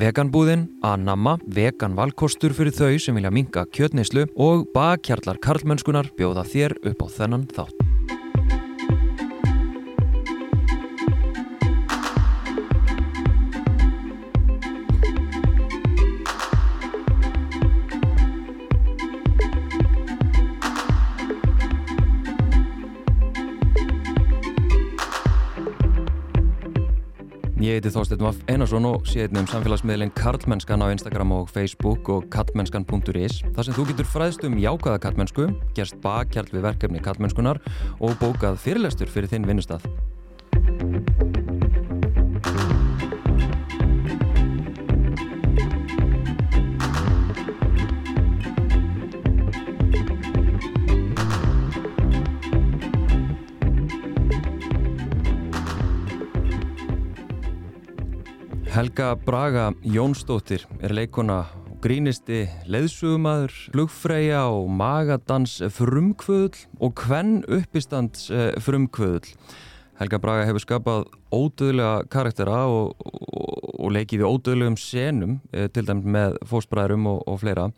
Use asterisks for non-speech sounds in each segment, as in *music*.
Veganbúðin, Anamma, vegan valkostur fyrir þau sem vilja minga kjötneyslu og bakkjarlar karlmennskunar bjóða þér upp á þennan þátt. Ég heiti Þorstein Vaff Einarsson og sé einnig um samfélagsmiðlinn Karlmennskan á Instagram og Facebook og karlmennskan.is þar sem þú getur fræðst um jákaða karlmennsku, gerst bakkjarl við verkefni karlmennskunar og bókað fyrirlestur fyrir þinn vinnustaf. Helga Braga Jónsdóttir er leikona grínisti leðsugumadur, flugfreyja og magadans frumkvöðl og hvenn uppistands eh, frumkvöðl. Helga Braga hefur skapað ódöðlega karaktera og, og, og leikið í ódöðlegum senum, eh, til dæmis með fósbræðurum og, og fleira.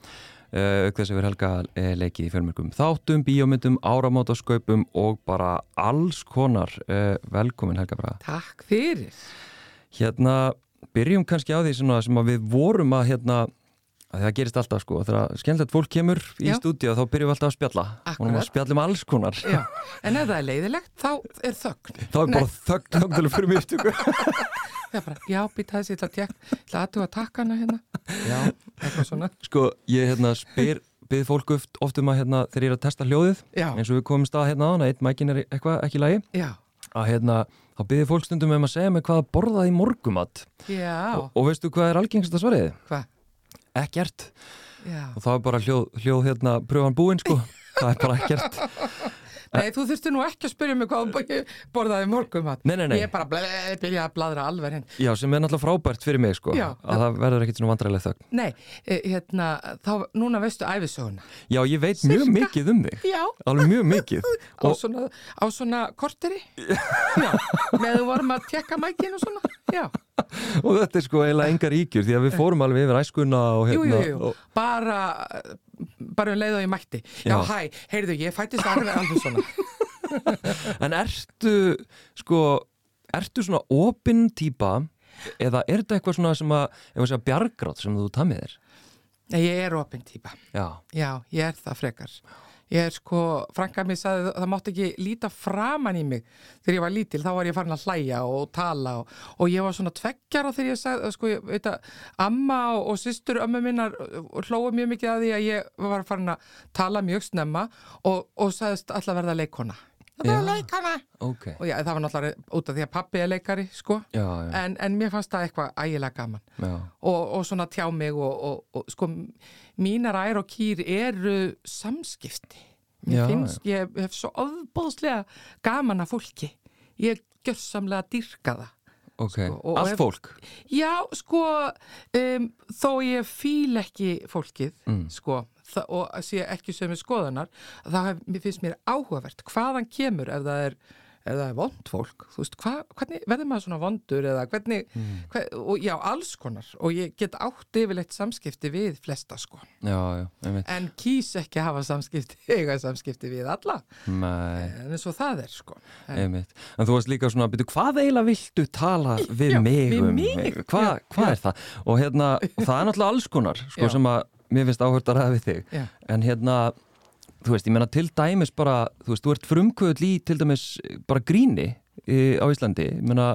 Uh, auk þess að við Helga leikið í fjölmörgum þáttum, bíómyndum, áramótasköpum og bara alls konar velkomin Helga Braga. Takk fyrir. Hérna, byrjum kannski á því sem að við vorum að hérna, að það gerist alltaf sko, þegar skemmtilegt fólk kemur í Já. stúdíu þá byrjum við alltaf að spjalla og Akkurat. spjallum alls konar Já. En ef það er leiðilegt, þá er þögn. þá er bara þögn þögn fyrir mjög stúku Það er bara, já, býta þessi, ég ætla að tekka, ég ætla að aðtuga takkana hérna. Já, eitthvað svona. sko, ég hérna spyr byrð fólk oft, um að hérna, þegar ég er að testa hljóðið Já, eins og við komum stað hérna á hana, eitt mækin er eitthvað ekki í lagi já, að hérna, þá byrði fólk stundum um að segja mig hvað að borðaði morgumat og, og veistu hvað er algengsta svariði? hvað? Ekkert Já. og það er bara hljóð, hljóð hérna pröfan búinn sko *laughs* það er bara ekkert Nei, þú þurfti nú ekki að spyrja mig hvað borðaði morgum. Nei, nei, nei. Ég er bara ble, byrja að bladra alveg hinn. Já, sem er náttúrulega frábært fyrir mig sko Já. að það verður ekkit svona vandræðileg þögn Nei, eh, hérna, þá, núna veistu æfisöguna. Já, ég veit mjög Sirka. mikið um þig Já, alveg mjög mikið *laughs* á og svona, á svona korteri. *laughs* Já, með þú vorum að tekka mækinn og svona. Já, og þetta er sko eiginlega engar ígjur því að við fórum alveg yfir æskuna og jú, hérna jú, jú. Og, Bara, bara um leið og ég mætti. Já, Já. hæ, heyrðu, ég fættist alveg alveg svona. *laughs* en ertu sko ertu svona opinn típa eða er þetta eitthvað svona sem að, bjargrátt sem þú tamið þér Nei, ég er opinn típa. Já, Já, ég er það frekar. Ég er sko, franka mér sagði að það mátti ekki líta framan í mig þegar ég var lítil, þá var ég farin að hlæja og tala og, og ég var svona tveggjara þegar ég sagði, sko, ég veit að amma og, og systur ömmu minnar hlóðu mjög mikið að því að ég var farin að tala mjög snemma og, og sagðist alltaf verða leikona. Það verða Já. leikona! ok. Og já, það var náttúrulega út af því að pappi er leikari, sko, Já, já, en, en mér fannst það eitthvað ægilega gaman. Já, og, og svona tjá mig og, og, og sko mínar ær og kýr eru samskipti. Mér Já, finnst, ég hef svo ofbóðslega gaman að fólki. Ég gjörsamlega dyrka það. Ok. Sko, og- og Allt ef- fólk? Já, sko um, þó ég fíl ekki fólkið Mm. sko, það, og sé ekki er skoðanar mér finnst mér áhugavert hvaðan kemur ef það er ef það er vond fólk, þú veist, hva, hvernig verður maður svona vondur eða hvernig, Mm. hver, og já, alls konar. Og ég get átt yfirleitt samskipti við flesta sko, Já, já, en kýs ekki að hafa samskipti, *laughs* eiga samskipti við alla, Nei, en eins og það er sko. En, En þú varst líka svona, byrju, hvað eiginlega viltu tala við mig um? Hvað, já. er það? Og hérna, það er náttúrulega alls konar sko, *laughs* sem að mér finnst áhört að ræða við þig. Já, En hérna, þú veist, ég menna til dæmis bara, þú veist, þú ert frumkvöld í til dæmis bara gríni í, á Íslandi, ég menna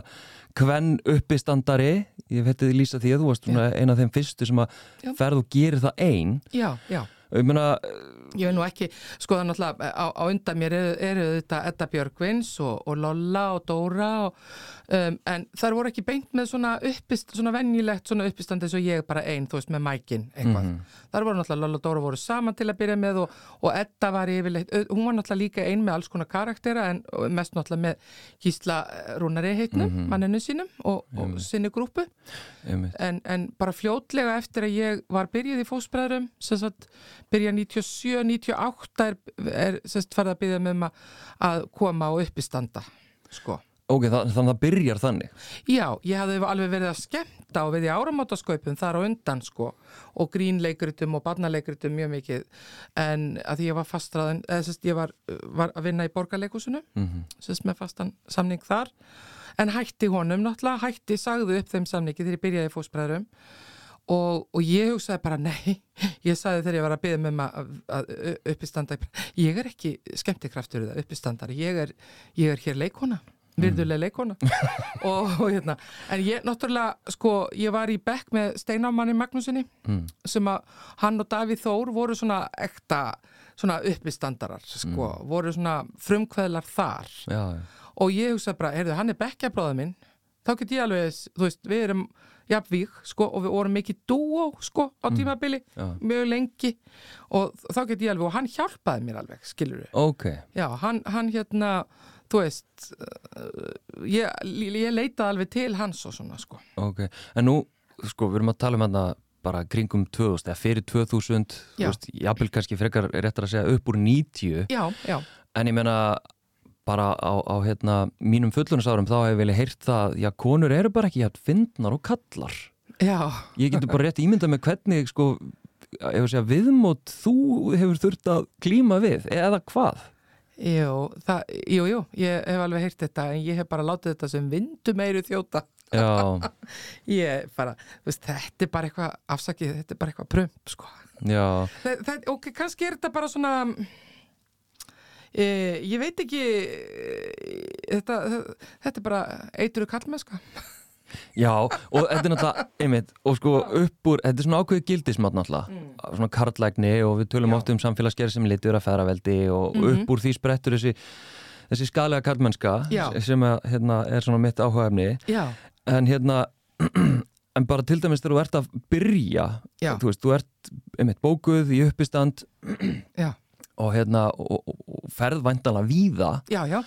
hvenn uppistandari, ég veit þið lýsa því að þú varst svona eina af þeim fyrstu sem að ferð og gerir það einn já, já og ég vil nú ekki, sko það náttúrulega á, á undan mér eru, eru þetta Edda Björgvins og, og Lolla og Dóra og, um, en þar voru ekki beint með svona uppist, svona venjulegt svona uppistand eins og ég bara einn, þú veist, með mækin eitthvað. Mhm. Þar voru náttúrulega Lolla og Dóra voru saman til að byrja með og, og Edda var yfirleitt, hún var náttúrulega líka ein með alls konar karaktera en mest náttúrulega með Gísla Rúnari heitnum, Mhm. manninu sínum og, sinni grúpu en, en bara fljótlega eftir að ég var byrjuð í fósbræðurum sem sagt byrja 97, 98 er, er sagt farið að byrja með um að, að koma og uppistanda sko. Ok, það, þannig að það byrjar þannig? Já, ég hafði alveg verið að skemmta og verið í áramótasköpum þar á undan sko og grínleikritum og barnaleikritum mjög mikið. En að ég var fastraðan, eða sérst ég var, var að vinna í borgarleikusinu mm sérst með fastan samning þar. En hætti honum náttúrulega, hætti sagði upp þeim samningi þegar ég byrjaði fósbræðurum og, og ég hugsaði bara nei, *laughs* ég sagði þegar ég var að byggja með maður að uppistanda ég er ekki skemmtikraftur eða uppistandar, ég er, ég er hér leikona virðuleg leikona *laughs* og, og hérna, en ég náttúrulega sko, ég var í bekk með Steinámanni Magnúsinni Mm. sem að hann og Davíð Þór voru svona ekta, svona uppistandarar sko, voru svona frumkveðlar þar. Já, já, og ég hugsaði bara, heyrðu, hann er bekkjabráða minn þá get ég alveg, þú veist, við erum jafnvík, sko, og við vorum mikið dúó, sko, á tímabili, já. mjög lengi. Og þá get ég alveg, og hann hjálpaði mér alveg, skilur við ok. Já, hann, hann hérna, þú veist, uh, ég, ég leitaði alveg til hans og svona, sko. Ok, en nú, sko, við erum að tala um hérna bara kringum 2000, eða fyrir 2000 þú Já. veist, jafnvel kannski frekar réttar að segja upp úr 90 Já, já, en ég meina bara á, á hérna mínum fullunarsárum þá hef ég velið heyrt það, já, konur eru bara ekki hægt fyndnar og kallar já, ég getur bara rétt ímyndað með hvernig sko, segja, viðmót þú hefur þurft að klíma við eða hvað? jú, það, jú, jú, ég hef alveg heyrt þetta, en ég hef bara látið þetta sem vindu meiru þjóta. Já, *laughs* Ég bara, veist, þetta er bara eitthvað, afsakið, þetta er bara eitthvað prömp, sko. já, Það, það, ok, kannski er þetta bara svona e, ég veit ekki e, þetta, þetta er bara eituru kallmennska. Já og þetta er náttúrulega, einmitt og sko upp úr, þetta er svona ákveðu gildismat náttúrulega. Svona karlægni og við tölum Já. oft um samfélagsgerð sem litur að feðraveldi og Mhm. upp úr því sprettur þessi þessi skalega karlmennska sem að, hérna, er svona mitt áhugaefni. Já, en hérna *clears throat* en bara til dæmis þegar þú ert að byrja Já. þú veist, þú ert einmitt bókuð í uppistand já, og hérna og, og, ferð væntanlega víða. Já, já.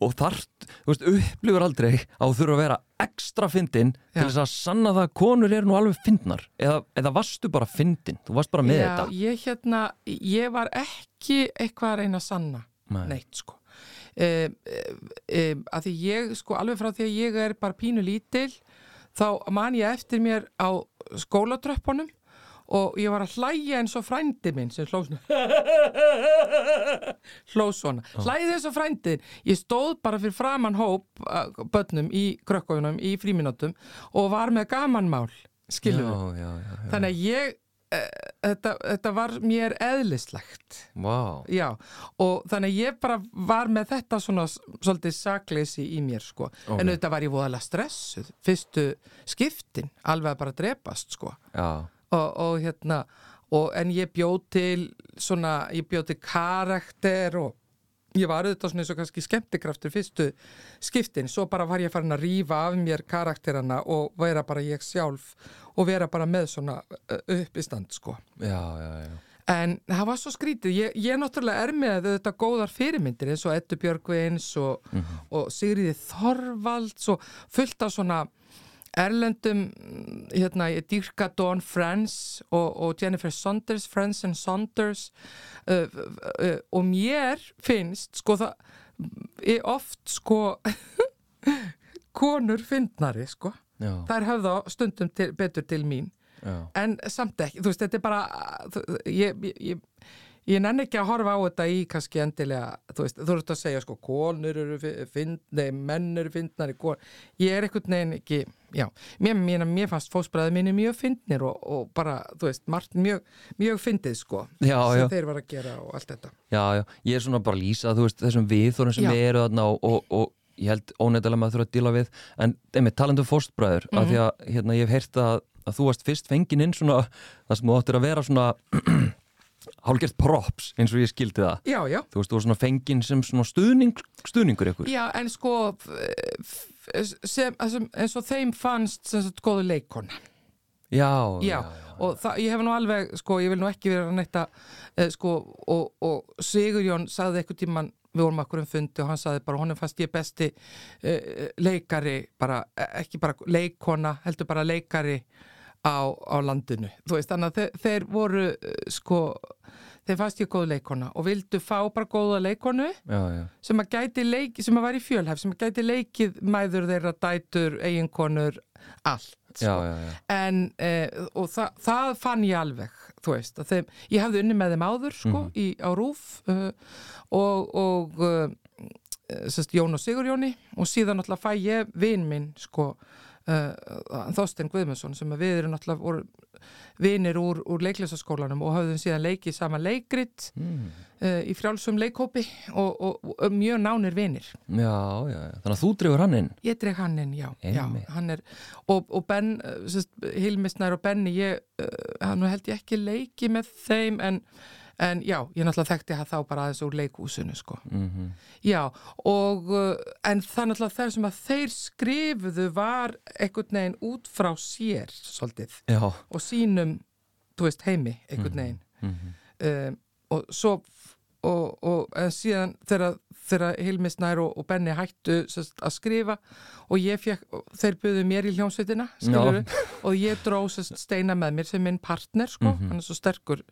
Og þart, veist, upplifur aldrei að þú þurfa að vera ekstra fyndin til þess að sanna það að konur eru nú alveg fyndnar. Eða, eða varstu bara fyndin, þú varst bara með Já, þetta. ég hérna, ég var ekki eitthvað að reyna að sanna Nei. neitt sko. Um, um, að því ég sko alveg frá því að ég er bara pínu lítil þá man ég eftir mér á skólatröppunum og ég var að hlæja eins og frændi minn sem hló svona *laughs* hló svona hlæði eins og frændin ég stóð bara fyrir framann hóp börnum í krökkunum í fríminútum og var með gamanmál já. Þannig að ég, e, þetta, þetta var mér eðlislegt. Vá. Já, og þannig að ég bara var með þetta svona svolítið sakleysi í mér, sko. Ok. En auðvitað var ég voðalega stressuð, fyrstu skiptin, alveg að bara drepast, sko. já, Og, og hérna, og, en ég bjóð til svona, ég bjóð til karakter og ég var auðvitað svona eins og kannski skemmtikraftur fyrstu skiptin, svo bara var ég farin að rífa af mér karakterana og vera bara ég sjálf og vera bara með svona uppistand sko. já, já, já. En það var svo skrítið, ég, ég náttúrulega er með þetta góðar fyrirmyndir eins og Eddu Björgvins og, og Sigriði Þorvalds og fullt af svona erlendum, hérna, ég dýrka Dawn Friends og, og Jennifer Saunders, Friends and Saunders uh, uh, og mér finnst, sko það er oft sko *laughs* konur fyndnari, sko. Já, þær höfða stundum til, betur til mín. Já. en samt ekki, þú veist, þetta er bara ég, ég, ég, ég nenni ekki að horfa á þetta í kannski endilega þú veist, þú ert að segja sko konur eru fyndnei, menn eru fyndnari ég er einhvern veginn ekki já, mér, mér, mér fannst fósbræði minni mjög fyndnir og, og bara, þú veist, margt mjög, mjög fyndið sko Já, sem já. þeir var að gera og allt þetta Já, já, ég er svona bara að lýsa, þú veist, þessum viðþórum sem við eru þarna og, og, og ég held óneittalega maður þurfa að díla við en einmitt talandu fórstbræður mm Mhm. að því að hérna, ég hef heyrt að, að þú varst fyrst fengin inn svona, það sem þú áttir að vera svona *clears throat* hálgert props eins og ég skildi það. Já, já, þú veist, þú var svona fengin sem svona stuðning, stuðningur ykkur. Já, en sko sem, sem, eins og þeim fannst sem sagt góðu leikona Já, Já, og það, ég hef nú alveg, sko, ég vil nú ekki vera neitt að, eh, sko, og, og Sigurjón sagði eitthvað tíman, við vorum akkur um fundi og hann sagði bara, honum fannst ég besti uh, leikari, bara, eh, ekki bara leikona, heldur bara leikari á, á landinu. Þú veist, þannig að þeir, þeir voru uh, sko, þeir fannst ég góð leikona og vildu fá bara góða leikonu já, já, sem að gæti leiki, sem að var í fjölhæf sem að gæti leikið mæður þeirra dætur, eiginkonur, allt já, já, en uh, og þa það fann ég alveg þú veist, að þeim, ég hafði unni með þeim áður sko, í, á Rúf uh, og, og uh, sest, Jón og Sigurjóni og síðan náttúrulega fæ ég vin minn sko uh, Þorstein Guðmundsson sem við erum náttúrulega voru vinir úr, úr leiklæsaskólanum og hafðum síðan leikið sama leikrit Mm. uh, í frjálsum leikhópi og, og, og mjög nánir vinir já, já. Þannig að þú dregur hann inn Ég dreg hann inn, já, já hann er, og, og Ben Hilmisnær og Benni ég, hann held ég ekki leiki með þeim en, en já, ég náttúrulega þekkti hann þá bara aðeins úr leikhúsinu sko. mm Já, og uh, en það náttúrulega það sem að þeir skrifuðu var einhvern veginn út frá sér svolítið. Já, og sínum, þú veist, heimi einhvern veginn. Mm um, og svo og, og síðan þegar, þegar Hilmi Snær og, og Benni hættu sest, að skrifa og ég fekk, þeir buðu mér í hljómsveitina og ég dró sest, steina með mér sem minn partner sko, Mhm. hann er svo sterkur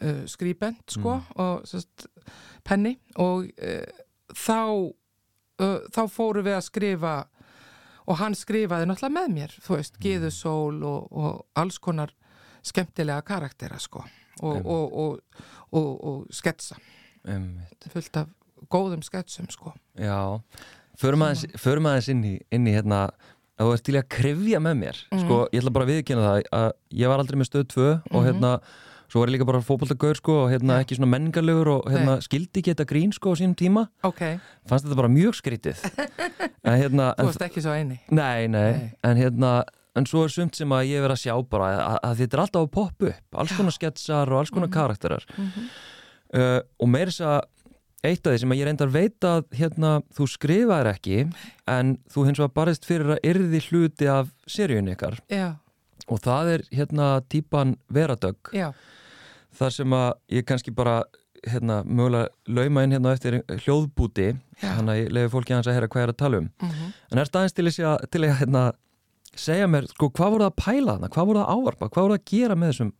uh, skrýbent sko og sest, penni og uh, þá uh, þá fóru við að skrifa og hann skrifaði náttúrulega með mér þú veist, Gíðusól og, og alls konar skemmtilega karaktera sko og, Einmitt. og, og, sketsa. Einmitt. fullt af góðum sketsum sko. Já, förum aðeins, inn, í, inn í hérna að þú ert til að krefja með mér sko, ég ætla bara að viðkynna það að ég var aldrei með stöð 2 og hérna svo var ég líka bara fótboltagaur sko og hérna ekki svona menningarlegur og hérna skildi ekki þetta grín sko á sínum tíma. Ok, fannst þetta bara mjög skrítið. *laughs* En hérna þú varst ekki svo eini. Nei, nei, Nei. en hérna en svo er sumt sem að ég verið að sjá bara að, að þetta er alltaf að poppa upp, alls konar sketsar og alls konar karakterar. Mhm. uh, og meira þess að eitt af því sem að ég reyndar veit að hérna, þú skrifaðir ekki en þú hins vegar barist fyrir að yrði hluti af seríun ykkar. Já, og það er hérna típan Veradögg. Já, þar sem að ég kannski bara hérna, mögulega lauma inn hérna eftir hljóðbúti þannig að ég lefi fólki hans að heyra hvað er að tala um. Mhm. En er staðins til, til að hérna, segja mér, sko, hvað voru það að pæla þarna? Hvað voru það að ávarpa, hvað voru það að gera með þessum?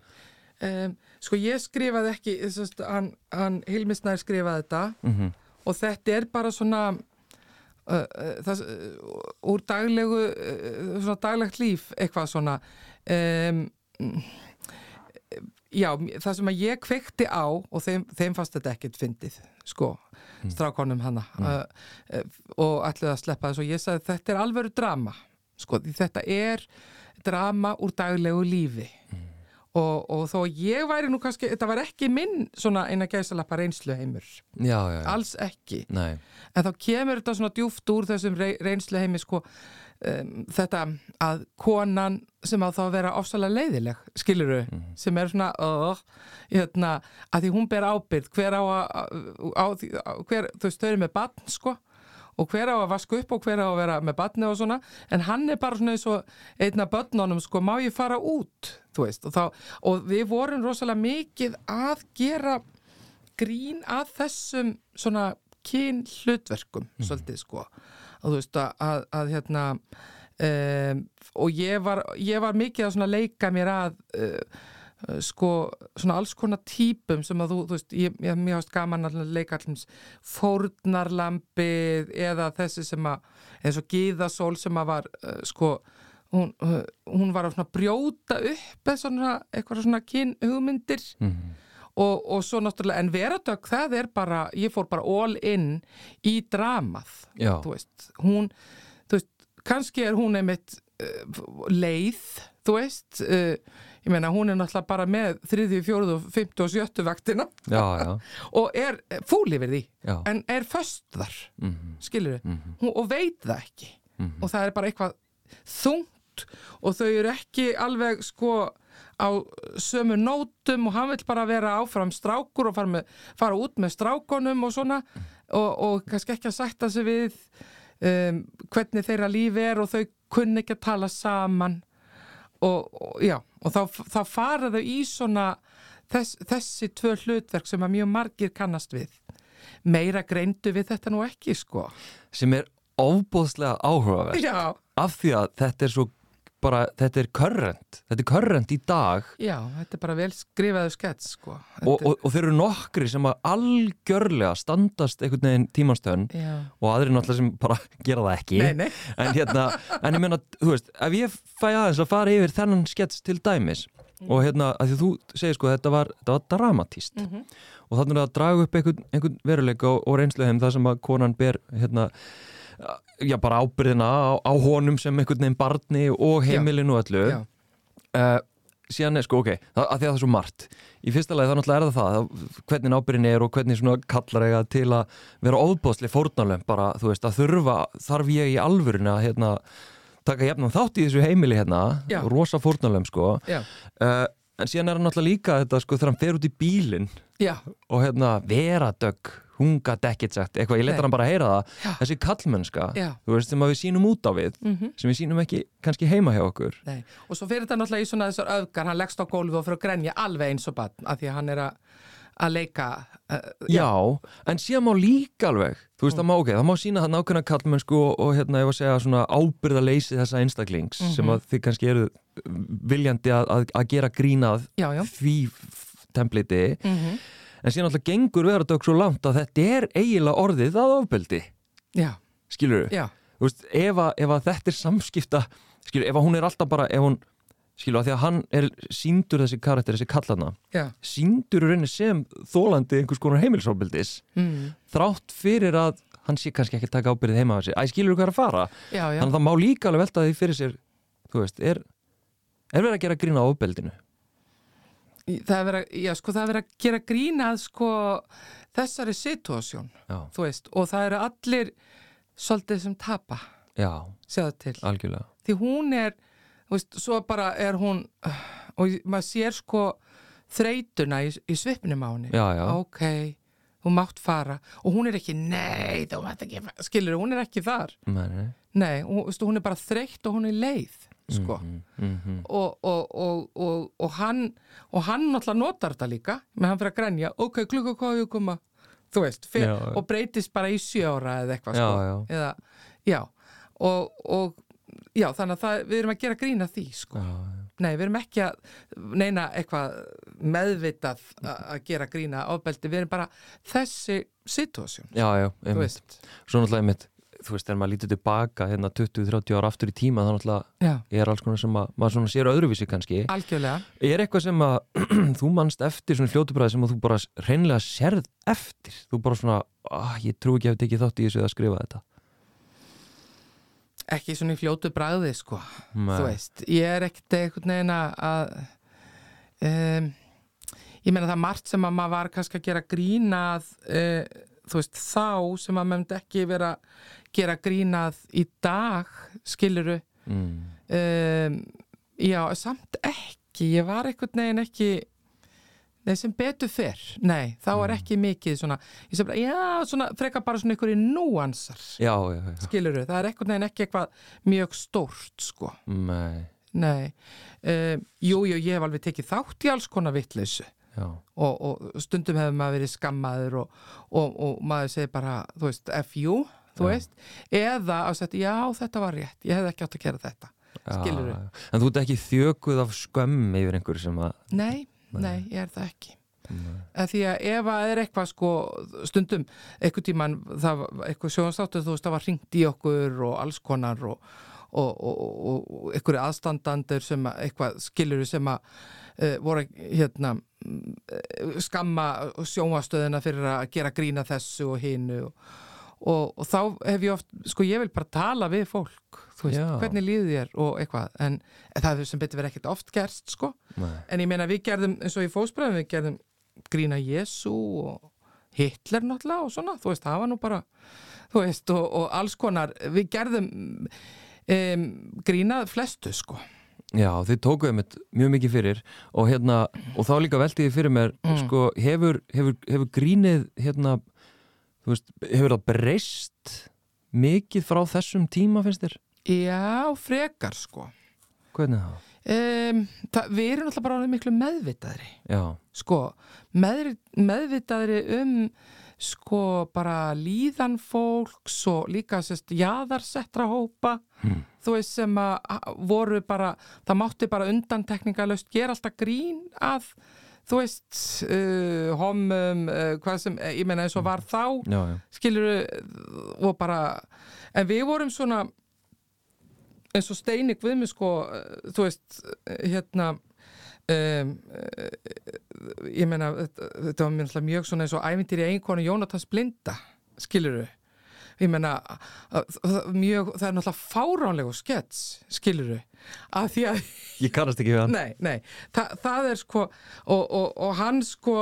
Um, sko ég skrifaði ekki þessast, hann, hann Hilmi Snær skrifaði þetta. Mm og þetta er bara svona uh, uh, það, uh, úr daglegu svona daglegt líf eitthvað svona. Um, já, það sem að ég kveikti á og þeim, þeim fannst þetta ekkert fyndið sko, strákonum hana uh, uh, og ætlaði að sleppa þess og ég sagði þetta er alvöru drama sko, þetta er drama úr daglegu lífi. Og, og þó ég væri nú kannski, þetta var ekki minn svona eina gæsalappa reynslu heimur já, já, já, alls ekki. Nei. En þá kemur þetta svona djúft úr þessum rey, reynslu heimi sko um, þetta að konan sem á þá að vera ofsalega leiðileg skiluru, sem er svona uh, hérna, að því hún ber ábyrð hver á að á, því- á, hver, þú veist, þau eru með batn sko og hver á að vaska upp og hver á að vera með batni og svona, en hann er bara svona eins og einna börnunum, sko, má ég fara út þú veist, og, þá, og við vorum rosalega mikið að gera grín að þessum svona kyn hlutverkum svolítið sko og þú veist að, að, að hérna um, og ég var, ég var mikið að leika mér að uh, sko svona alls konar típum sem að þú, þú veist, ég, ég mér haft gaman að leika allins fórnarlambið eða þessi sem að eins og Gíðasól sem að var uh, sko hún, uh, hún var að svona brjóta upp eða svona, eitthvað svona kyn hugmyndir mm og, og svo náttúrulega, en veradögg það er bara, ég fór bara all in í dramað, þú veist. Hún, þú veist, kannski er hún einmitt uh, leið, þú veist. Uh, ég meina hún er náttúrulega bara með þriðju, fjóruðu, fymtu og sjöttu vaktina. Já, já, *laughs* og er fúl yfir því, já. en er föst þar, mm skilur Mhm. hún, og veit það ekki. Mhm. og það er bara eitthvað þungt og þau eru ekki alveg sko á sömu nótum og hann vil bara vera áfram strákur og fara, með, fara út með strákonum og svona og, og kannski ekki að sætta sig við um, hvernig þeirra lífi er og þau kunni ekki að tala saman. Og, og já, og þá, þá fara þau í svona þess, þessi tvö hlutverk sem að mjög margir kannast við. Meira greindu við þetta nú ekki sko. Sem er ofbóðslega áhugaverð af því að þetta er svo bara, þetta er current þetta er current í dag Já, þetta er bara vel skrifaðu skets sko. og, og, og þeir eru nokkri sem að algjörlega standast einhvern veginn tímanstönn Já. og aðri náttúrulega sem bara *laughs* gera það ekki Nei, nei, *laughs* en hérna, en ég meina, þú veist ef ég fæ aðeins að fara yfir þennan skets til dæmis og hérna, að því þú segir sko, þetta var, þetta var dramatíst Mhm. og þannig að draga upp einhvern, einhvern veruleika og, og reynslu þeim það sem að konan ber hérna, já bara ábyrðina á, á honum sem einhvern veginn barni og heimilinu og öllu uh, síðan er sko, ok, það, að því að það er svo margt. Í fyrsta lagi þá náttúrulega er það það að hvernig ábyrðin er og hvernig svona kallar eiga til að vera óðbóðsli fórnalöfum bara, þú veist, að þurfa, þarf ég í alvörinu að hérna, taka jafnum þátt í þessu heimili hérna, Já. rosa fórnalöfum sko, uh, en síðan er hann náttúrulega líka þetta sko þegar hann fer út í bílinn og hérna, vera dögg hún gæti ekkert sagt, eitthvað, ég Nei. letar hann bara að heyra það Já. þessi kallmennska, já. þú veist, sem við sínum út á við Mm sem við sínum ekki kannski heima hjá okkur Nei. Og svo fyrir þetta náttúrulega í svona þessar öfgar, hann leggst á gólfi og fyrir að grenja alveg eins og bann, af því að hann er að, leika. Uh, Já, en síðan má líka alveg þú veist, það má, ok, það má sína það nákvæmna kallmennsku og, og hérna, ég var að segja svona ábyrðaleysi þessa einstaklings sem að þið kannski eru viljandi að, að, að gera grínað já, já. því templiti Mm en síðan alltaf gengur verðardögg svo langt að þetta er eiginlega orðið að ofbeldi Já, skilur þú? veist, ef að, ef að þetta er samskipta skilur, ef að hún er alltaf bara hún, skilur, að því að hann er síndur þessi karakter, þessi kallana já. síndur rauninni sem þólandi einhvers konar heimilisofbildis Mm. þrátt fyrir að hann sé kannski ekki að taka ábyrðið heima á þessi æ, skilur þú hvað er að fara? Já, já. Þannig að það má líka alveg velta því fyrir sér þú veist, er, er verið að gera grína á ofbeldinu? Það er verið að, sko, verið að gera grínað, sko, þessari veist, og það eru allir svolítið sem tapa, já, sjáðu til. algjörlega Því hún er, veist, svo bara er hún, og maður sér, sko, þreytuna í, í svipnum á henni. Ok, þú mátt fara. Og hún er ekki, nei, þú mátt ekki. Skilur, hún er ekki þar. nei, nei Nei, hún, veistu, hún er bara þreytt og hún er leið, sko. mm, mm, mm. og, og, og, og, og hann og hann náttúrulega notar þetta líka með hann fyrir að grænja, ok, klukka hvað ég koma þú veist, fyr, Já, já. og breytist bara í sjö ára eða eitthvað Já, sko. já. Eða, já og, og já, þannig að það, við erum að gera grína því sko. Já, já. nei, við erum ekki að neina eitthvað meðvitað að gera grína ofbeldi, við erum bara þessi situasjón, já, já, þú einmitt veist Svo náttúrulega einmitt, þú veist, þegar maður lítið tilbaka hérna 20-30 ára aftur í tíma þá náttúrulega já, er alls konar sem að maður svona sér öðruvísi kannski algjörlega Er eitthvað sem að *clears throat* þú manst eftir svona fljótubræði sem að þú bara reynlega sérð eftir? Þú bara svona, ah, ég trú ekki að við tekið þátt í þessu að skrifa þetta. ekki svona í fljótu bragði sko Nei. þú veist, ég er ekkert einhvern veginn að- að um, ég meina það margt sem að maður var kannski að gera grínað uh, þú veist, þá sem að maður ekki vera gera grínað í dag, skiluru Mm. um, já, samt ekki ég var einhvern veginn ekki Nei, sem betur fyrr, nei, þá er ekki mikið svona, ég sem bara, já, svona, frekar bara svona einhverju núansar, Já, já, já. skiluru, það er einhvern veginn ekki eitthvað mjög stórt, sko. Nei, Nei, um, jú, jú, ég hef alveg tekið þátt í alls konar vittleysu. Og, og stundum hefur maður verið skammaður og, og, og maður segir bara, þú veist, FU, þú Já. veist, eða að setja, já, þetta var rétt, ég hefði ekki átt að gera þetta. já, Skilurðu? já. En þú ert ekki þjökuð af skömm yfir einhverju sem að... Nei, nei, ég er það ekki. Nei. En því að ef að er eitthvað sko stundum, eitthvað tíman það, eitthvað sjónstáttur, þú veist, það var hringt í okkur og alls konar og, og, og, og, og eitthvað aðstandandur sem að, eitthvað skilur sem að uh, voru hérna eh, skamma sjónvastöðina fyrir að gera grína þessu og hinu og, og, og þá hef ég oft, sko ég vil bara tala við fólk, þú veist, Já. hvernig líður þér og eitthvað, en það er sem betur verið ekkert oft gerst, sko Nei. En ég meina við gerðum, eins og í fósbræðum, við gerðum grína Jésu og Hitler náttúrulega og svona, þú veist, það var nú bara, þú veist, og, og alls konar, við gerðum um, grínað flestu, sko. Já, þið tókuðu mitt mjög mikið fyrir og hérna, og þá líka velti ég fyrir mér Mm. sko, hefur, hefur, hefur grínið hérna, veist, hefur það breyst mikið frá þessum tíma, finnst þér? Já, frekar, sko. Hvernig það? um, það, við erum alltaf bara miklu meðvitaðri já, sko, með, meðvitaðri um sko bara líðan fólks og líka sérst jaðarsettra hópa Hmm. þú veist sem að voru bara, það mátti bara undantekningalöst gera alltaf grín að þú veist uh, homum, uh, hvað sem eh, ég meina eins og var þá já, já, skilur og bara en við vorum svona eins og Steini Guðmi sko eh, þú veist, eh, hérna um, uh, ég meina þetta var mjög, mjög svona eins og ævintýri einkonu Jónatans Blinda skilur ég meina mjög, það er náttúrulega fáránlegu skets skilur að því að ég kannast ekki við hann. Nei, nei, Þa, það er sko og, og, og hann sko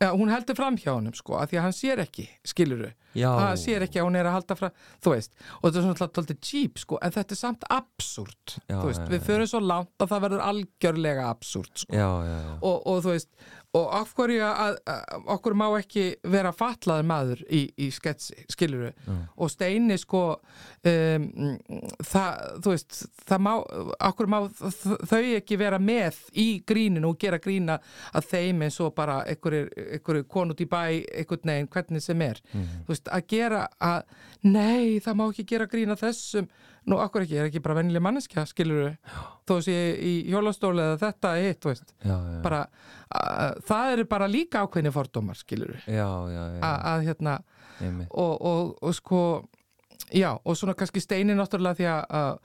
ja, hún heldur fram hjá honum sko að því að hann sér ekki, skiluru Já. hann sér ekki að hún er að halda fram þú veist, og þetta er svona alltaf cheap sko en þetta er samt absúrt Já, já, við förum svo langt að það verður algjörlega absúrt sko. Já, já, já, og, og þú veist og af hverju að, að okkur má ekki vera fatlaður maður í, í sketsi, skiluru og Steini sko um, það, þú veist það má, okkur má þau ekki vera með í gríninu og gera grína að þeim eins og bara einhverju kon út í bæ einhvern veginn, hvernig sem er. Þú veist, að gera að nei, það má ekki gera grína þessum nú, okkur ekki, ég er ekki bara vennileg manneskja skiluru, þó sé í hjólastóli eða þetta hitt, þú veist. Já, já, bara, að, það eru bara líka ákveðni fordómar, skilur já, að hérna og, og, og sko já, og svona kannski steini náttúrulega því að,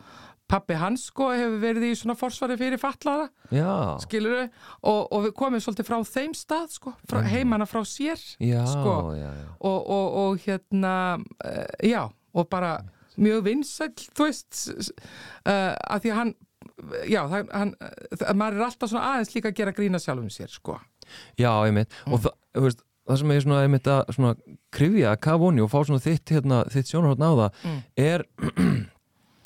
pappi hans sko hefur verið í svona forsvari fyrir fatlaða já, skilur við, og, og við komum svolítið frá þeim stað, sko, frá, heimana frá sér sko, og, og, og hérna uh, já, og bara mjög vinsæll, þú veist uh, að því að hann já, hann, maður er alltaf svona aðeins líka að gera grína sjálfum sér, sko. Já, einmitt, og það, þú veist, það sem ég svona einmitt að svona krifja að kafa onni og fá svona þitt, hérna, þitt sjónarhótt á það Mm. er, *clears throat*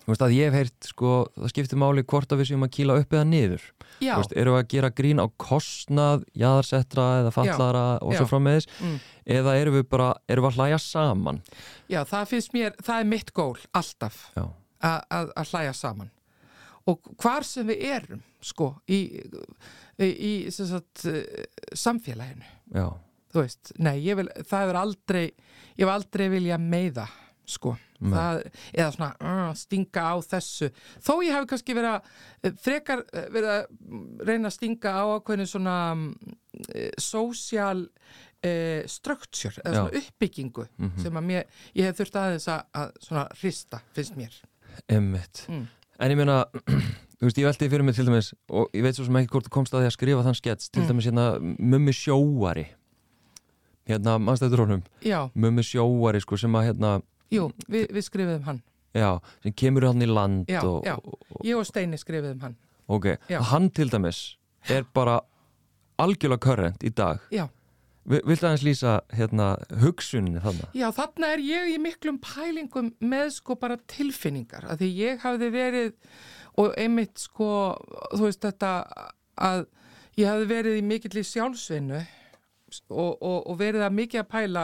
þú veist, að ég hef heyrt, sko, það skiptir máli hvort að við séum að kýla upp eða niður. Já, Þú veist, eru við að gera grín á kostnað, jaðarsettra eða fallara og já. svo frammeðis, Mm. eða eru við bara, eru við að hlæja saman? já, það finnst mér, það er mitt gól alltaf að, hlæja saman og hvar sem við erum sko í, í, í sagt, samfélaginu já, þú veist, nei, ég vil, það er aldrei ég hef aldrei vilja meiða sko, það, eða svona uh, stinga á þessu þó ég hef kannski verið að eh, frekar eh, verið að mm, reyna að stinga á ákveðinu svona uh, social uh, structure, eða Já. svona uppbyggingu sem að mér, ég hef þurft aðeins að, að svona hrista, finnst mér einmitt. Mm. En ég meina, *clears throat* þú veist, ég velti fyrir mig til dæmis, og ég veit svo sem ekki hvort þú komst að því að skrifa þann skets, til Mm. dæmis hérna Mummi sjóari, hérna, mannstættur honum, Mummi sjóari, sko, sem að hérna, jú, við, við skrifum hann já, sem kemur hann í land Já, og, já. og, ég og Steini skrifum hann ok, Já. hann til dæmis er bara algjörlega körrent í dag. já, Vi, Viltu aðeins lýsa, hérna, hugsuninni þarna? Já, þarna er ég í miklum pælingum með sko bara tilfinningar að því ég hafði verið og einmitt sko, þú veist þetta að ég hafði verið í mikill í sjálfsvinnu og, og, og verið að mikið að pæla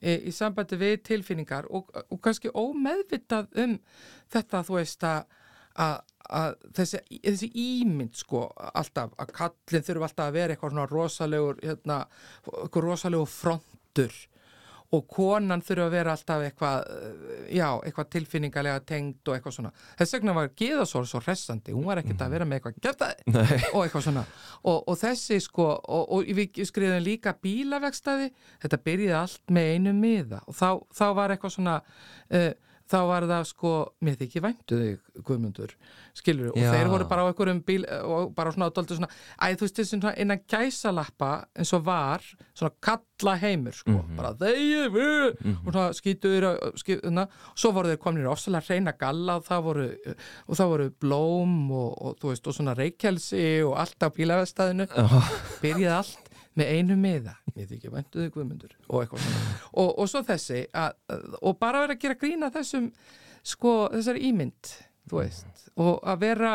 í sambandi við tilfinningar og, og kannski ómeðvitað um þetta, þú veist að að, að þessi, þessi ímynd sko alltaf, að kallin þurfa alltaf að vera eitthvað svona rosalegur hérna, eitthvað rosalegur frontur og konan þurfa að vera alltaf eitthvað eh, já, eitthvað tilfinningalega tengd og eitthvað svona. Þess vegna var Geðasól svo hressandi, hún var ekkert að vera með eitthvað gætaði Nei. *laughs* og eitthvað svona og, og þessi sko, og, og við skriðum líka bílavegstaði, þetta byrjaði allt með einu miða og þá, þá var eitthvað svona uh, þá var það sko, mér þykir væntu þig Guðmundur, skilur og þeir voru bara á einhverjum bíl og bara svona, dóldu svona, æ, þú veist þessi innan gæsalappa eins og var svona kalla heimur sko, bara þeir við. Og svona skýtuður skýtuðna, svo voru þeir komin í ofsalega reyna galla og það voru, og það voru blóm og, og þú veist, og svona reykjelsi og allt á bílavestæðinu byrjaði allt með einu miða ég þykja væntuðu guðmundur og eitthvað svona og, og svo þessi að, og bara vera að gera grína þessum sko þessari ímynd þú veist og að vera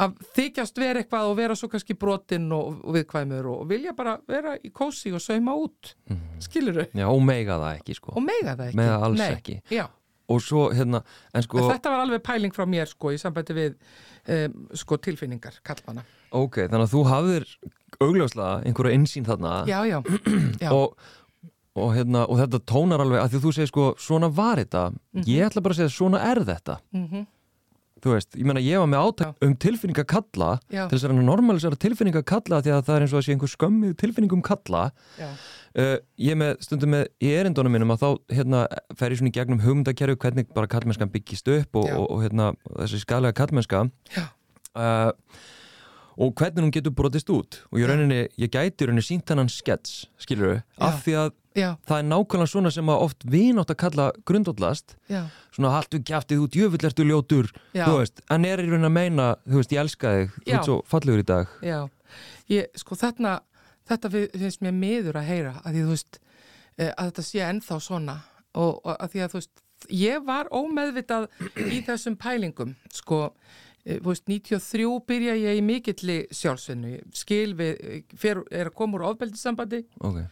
að þykjast vera eitthvað og vera svo kannski brotinn og, og viðkvæmur og vilja bara vera í kósi og sauma út skilur Já, og meiga það ekki, sko. og mega það ekki Mega alls Nei. ekki. já, og svo hérna en sko, En þetta var alveg pæling frá mér sko í sambandi við um, sko tilfinningar kallmana. Ok, þannig að þú hafðir augljóslega einhverja insýn þarna Já, já, *clears throat* já. og, og, hérna, og þetta tónar alveg að því að þú segir sko, svona var þetta ég ætla bara að segja, svona er þetta Mhm. þú veist, ég meina ég var með átak um tilfinninga kalla Já. til þess að normalisera tilfinninga kalla því að það er eins og að sé einhver skömmið tilfinningum kalla já, uh, ég með stundum með í erindunum mínum að þá hérna, fer ég svona í gegnum hugmyndakerfi hvernig bara kallmennskan byggist upp og, Já. og, hérna, þessi skælega kallmennska Já. uh, og hvernig hún getur brotist út. Og ég, rauninni, ég gæti rauninni sínt hennan skets skilur við, af því að já, það er nákvæmlega svona sem að oft vinátt að kalla grundóllast svona haltu kjæftið út, jöfull ertu ljótur þú veist, en er í rauninni að meina þú veist, ég elska þig, þú ert svo fallegur í dag. Já. Ég, sko þarna, þetta fi- finnst mér miður að heyra að því þú veist eh, að þetta sé ennþá svona. Og, og að því að þú veist, ég var ómeðvitað í þessum pælingum sko, veist, 93 byrja ég í mikilli sjálfsvinnu skil við, eh, fer, er að koma úr ofbeldissambandi ok,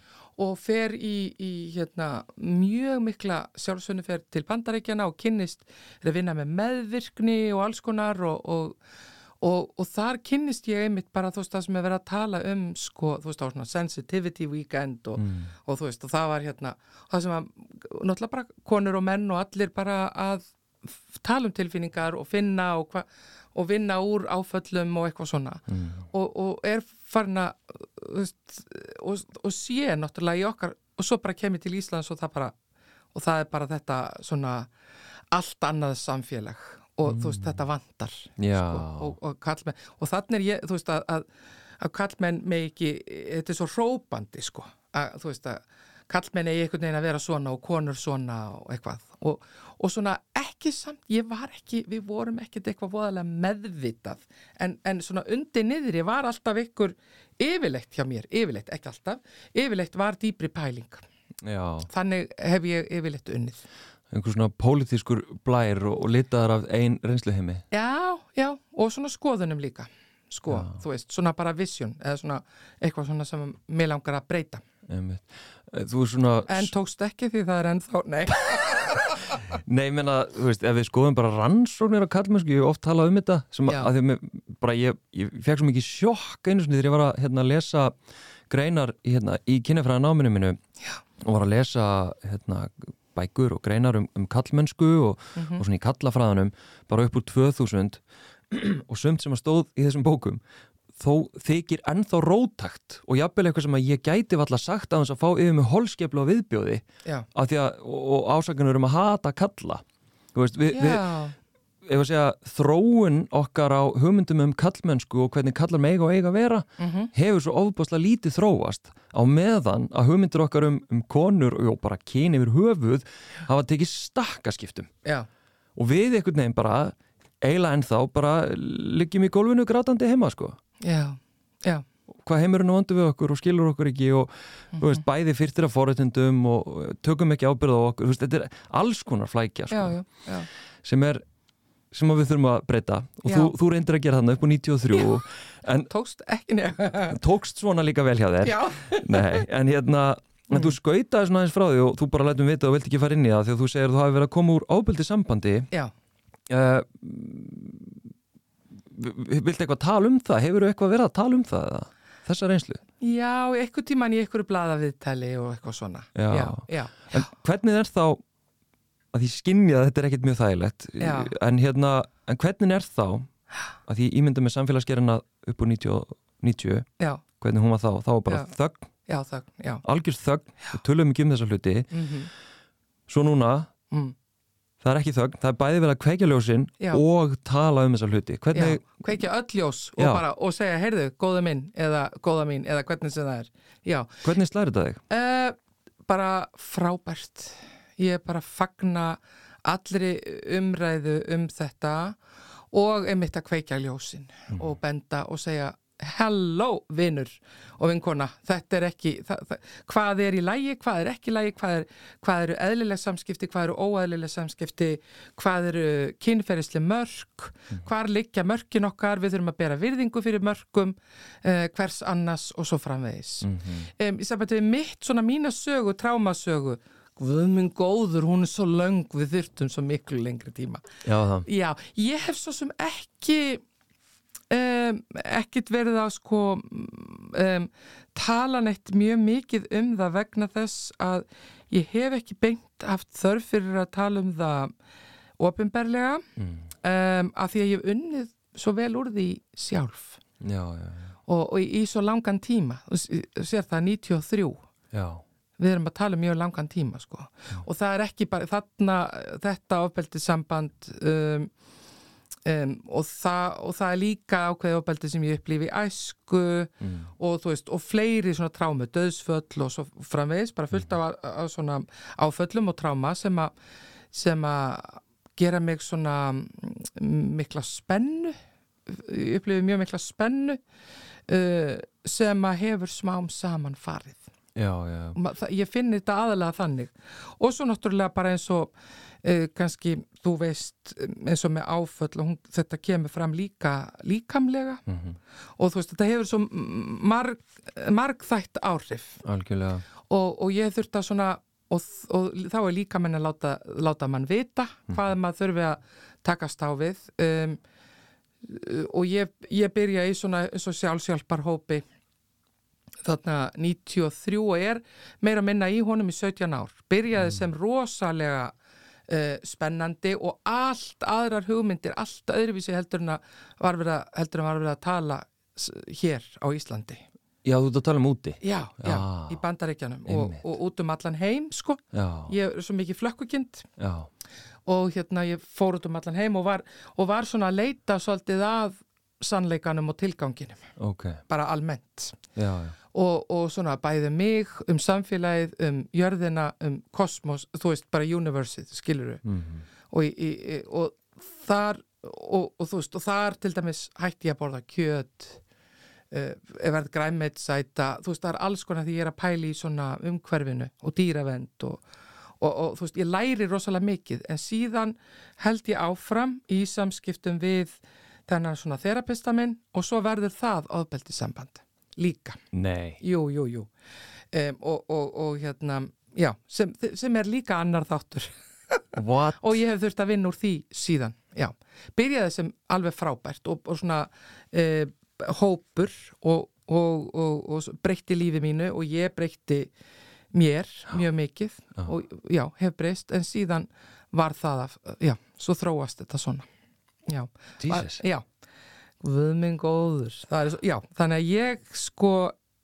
og fer í, í hérna, mjög mikla sjálfsvinnu fer til bandaríkjana og kynnist er að vinna með meðvirkni og alls konar og, og, og, og þar kynnist ég einmitt bara þú veist það sem er verið að tala um sko, þú veist á svona sensitivity weekend og, mm. og þú veist og það var hérna það sem að náttúrulega bara konur og menn og allir bara að tala um tilfinningar og finna og, hva, og vinna úr áföllum og eitthvað svona. Mm. og, og er farin að og, og sé náttúrulega í okkar og svo bara kemur til Íslands og það bara og það er bara þetta svona allt annað samfélag og þú veist þetta vantar já, og, og kallmenn og þannig er ég, þú veist að, að, að kallmenn með ekki, þetta er svo hrópandi sko, að þú veist að kallmenn eigi einhvern veginn að vera svona og konur svona og eitthvað. Og, og svona ekki samt, ég var ekki við vorum ekkert eitthvað voðalega meðvitað. En, en svona undir niður ég var alltaf ykkur yfirleitt hjá mér, yfirleitt, ekki alltaf yfirleitt var dýbri pæling. Já. Þannig hef ég yfirleitt unnið. Einhver svona pólitískur blær og, og litaðar af ein reynsluheimi. Já, já, og svona skoðunum líka. Sko, Já. þú veist, svona bara vision eða svona eitthvað svona sem mér langar að breyta. Einmitt. Þú er svona en tókst ekki því það er ennþá, nei *laughs* nei, ég meina, þú veist, ef við skoðum bara rannsóknir á kallmennsku, ég hef oft talað um þetta sem Já. að því að bara ég, ég fekk svo mikið sjokk einu sinni þegar ég var að hérna, lesa greinar hérna, í kynjafræða náminu minu Já. og var að lesa hérna, bækur og greinar um, um kallmennsku og, Mhm. og svona í kallafræðanum bara upp úr 2000 *clears throat* og sumt sem að stóð í þessum bókum þó þykir ennþá rótakt og jafnvel eitthvað sem að ég gæti valla sagt að þess að fá yfir með holskeplu á viðbjóði að, og, og ásakanur um að hata kalla. Veist, við, við ef að segja, þróun okkar á hugmyndum um kallmennsku og hvernig kallar mega og eiga vera mhm, hefur svo ofbáslega lítið þróast. Á meðan að hugmyndur okkar um, um konur og bara kyni yfir höfuð hafa tekið stakkaskiptum. Já, og við einhvern veginn bara eiginlega ennþá bara liggjum í gólfinu grátandi heima sko já, já. Hvað heimurinn vandu við okkur og skilur okkur ekki og þú veist, bæði fyrstir af forréttindum og uh, tökum ekki ábyrð á okkur veist, þetta er alls konar flækja Já, sko, já, já, sem er sem við þurfum að breyta. Og Já. þú, þú reyndir að gera þarna upp á 93 en *laughs* tókst ekki nefn *laughs* tókst svona líka vel hjá þér. Já, *laughs* Nei, en hérna en þú skautaði svona aðeins frá því og þú bara lætum vita og vilt ekki fara inn í það því að þú segir að þú hafi verið að koma úr ábyldi sambandi. Já, uh, Viltu eitthvað tala um það? Hefur þú eitthvað verið að tala um það? Eða? Þessa reynslu? já, eitthvað tíman í eitthvað blaðaviðtali og eitthvað svona. Já. já, já, En hvernig er þá að því skynja að þetta er ekkit mjög þægilegt en hérna, en hvernig er þá að því ímynda með samfélagsgerina upp úr 90, og 90 já, hvernig hún var þá, þá var bara þögn, já, það, já. Algjör þögn. Við tölum ekki um þessa hluti, mm svo núna mm, það er ekki þögn, það er bæði verið að kveikja ljósin Já. og tala um þessa hluti já, hvernig, kveikja öll ljós og Já. bara, og segja, heyrðu, góða minn eða góða mín, eða hvernig sem það er já, hvernig slæri þetta þig? Uh, bara frábært ég er bara fagna allri umræðu um þetta og einmitt að kveikja ljósin og benda og segja hello vinnur og vinkona þetta er ekki, það, það, hvað er í lægi hvað er ekki í lægi, hvað, er, hvað eru eðlileg samskipti, hvað eru óeðlileg samskipti hvað eru kynferðislega mörk, hvar liggja mörkin okkar, við þurfum að bera virðingu fyrir mörkum, uh, hvers annars og svo framvegis Mm -hmm. um, í sambandi við mitt svona mína sögu, trámasögu Guð minn góður, hún er svo löng við þyrtum svo miklu lengri tíma Já. Já, ég hef svo sem ekki um, ekkit verið að sko um, tala neitt mjög mikið um það vegna þess að ég hef ekki beint haft þörf fyrir að tala um það ofinberlega Mm. um, af því að ég hef unnið svo vel úr því sjálf Já, já, já. og, og í svo langan tíma sér það 93 Já, við erum að tala um mjög langan tíma sko. og það er ekki bara þarna þetta ofbeldi samband um, um, og, það, og það er líka ákveði ofbeldi sem ég upplifi æsku mm. og þú veist, og fleiri svona trámu, döðsföll og svo framvegis, bara fullt af, af svona áföllum og tráma sem að sem að gera mig svona mm, mikla spennu ég upplifi mjög mikla spennu uh, sem að hefur smám saman farið já, já. Ég finn þetta aðalega þannig og svo náttúrulega bara eins og kannski þú veist eins og með áföll og hún, þetta kemur fram líka líkamlega. Mm og þú veist þetta hefur svo marg, margþætt áhrif. Algjörlega. og, og ég þurft að svona og, og þá er líka menn að láta, láta mann vita hvað maður þurfi að takast á við. Um, og ég, ég byrja í svona, svona sjálfsjálfar hópi þarna 93 og er meira minna í honum í 17 ár. Byrjaði sem rosalega uh, spennandi og allt aðrar hugmyndir, allt öðruvísi heldur en að var verið að, var verið að tala hér á Íslandi Já, þú ert að tala um úti. Já, já, Já. í bandaríkjanum og, og út um allan heim, sko. Já, Ég er svo mikið flökkukind já, og hérna ég fór út um allan heim og var, og var svona að leita svolítið að sannleikanum og tilganginum, ok. bara almennt. Já, já. Og, og svona bæði mig, um samfélagið, um jörðina, um kosmos, þú veist, bara universið, skilur við. Mm Og, í, í, og þar, og, og þú veist, og þar til dæmis hætti ég að borða kjöt, uh, verð græmetsæta, þú veist, það er alls konar því ég er að pæli í svona umhverfinu og dýravend og, og, og þú veist, ég læri rosalega mikið, en síðan held ég áfram í samskiptum við þennan svona þerapista minn og svo verður það ofbeldi samband líka. Nei. Jú, jú, jú. Um, og, og, og hérna, já, sem, sem er líka annar þáttur *laughs* What? og ég hef þurft að vinna úr því síðan, já. Byrjaði sem alveg frábært og, og svona e, hópur og, og, og, og breytti lífi mínu og ég breytti mér mjög mikið Já. og já, hef breyst en síðan var það að, já, svo þróast þetta svona. Já, Jesus. já, Guð minn góður. Svo- já, þannig að ég sko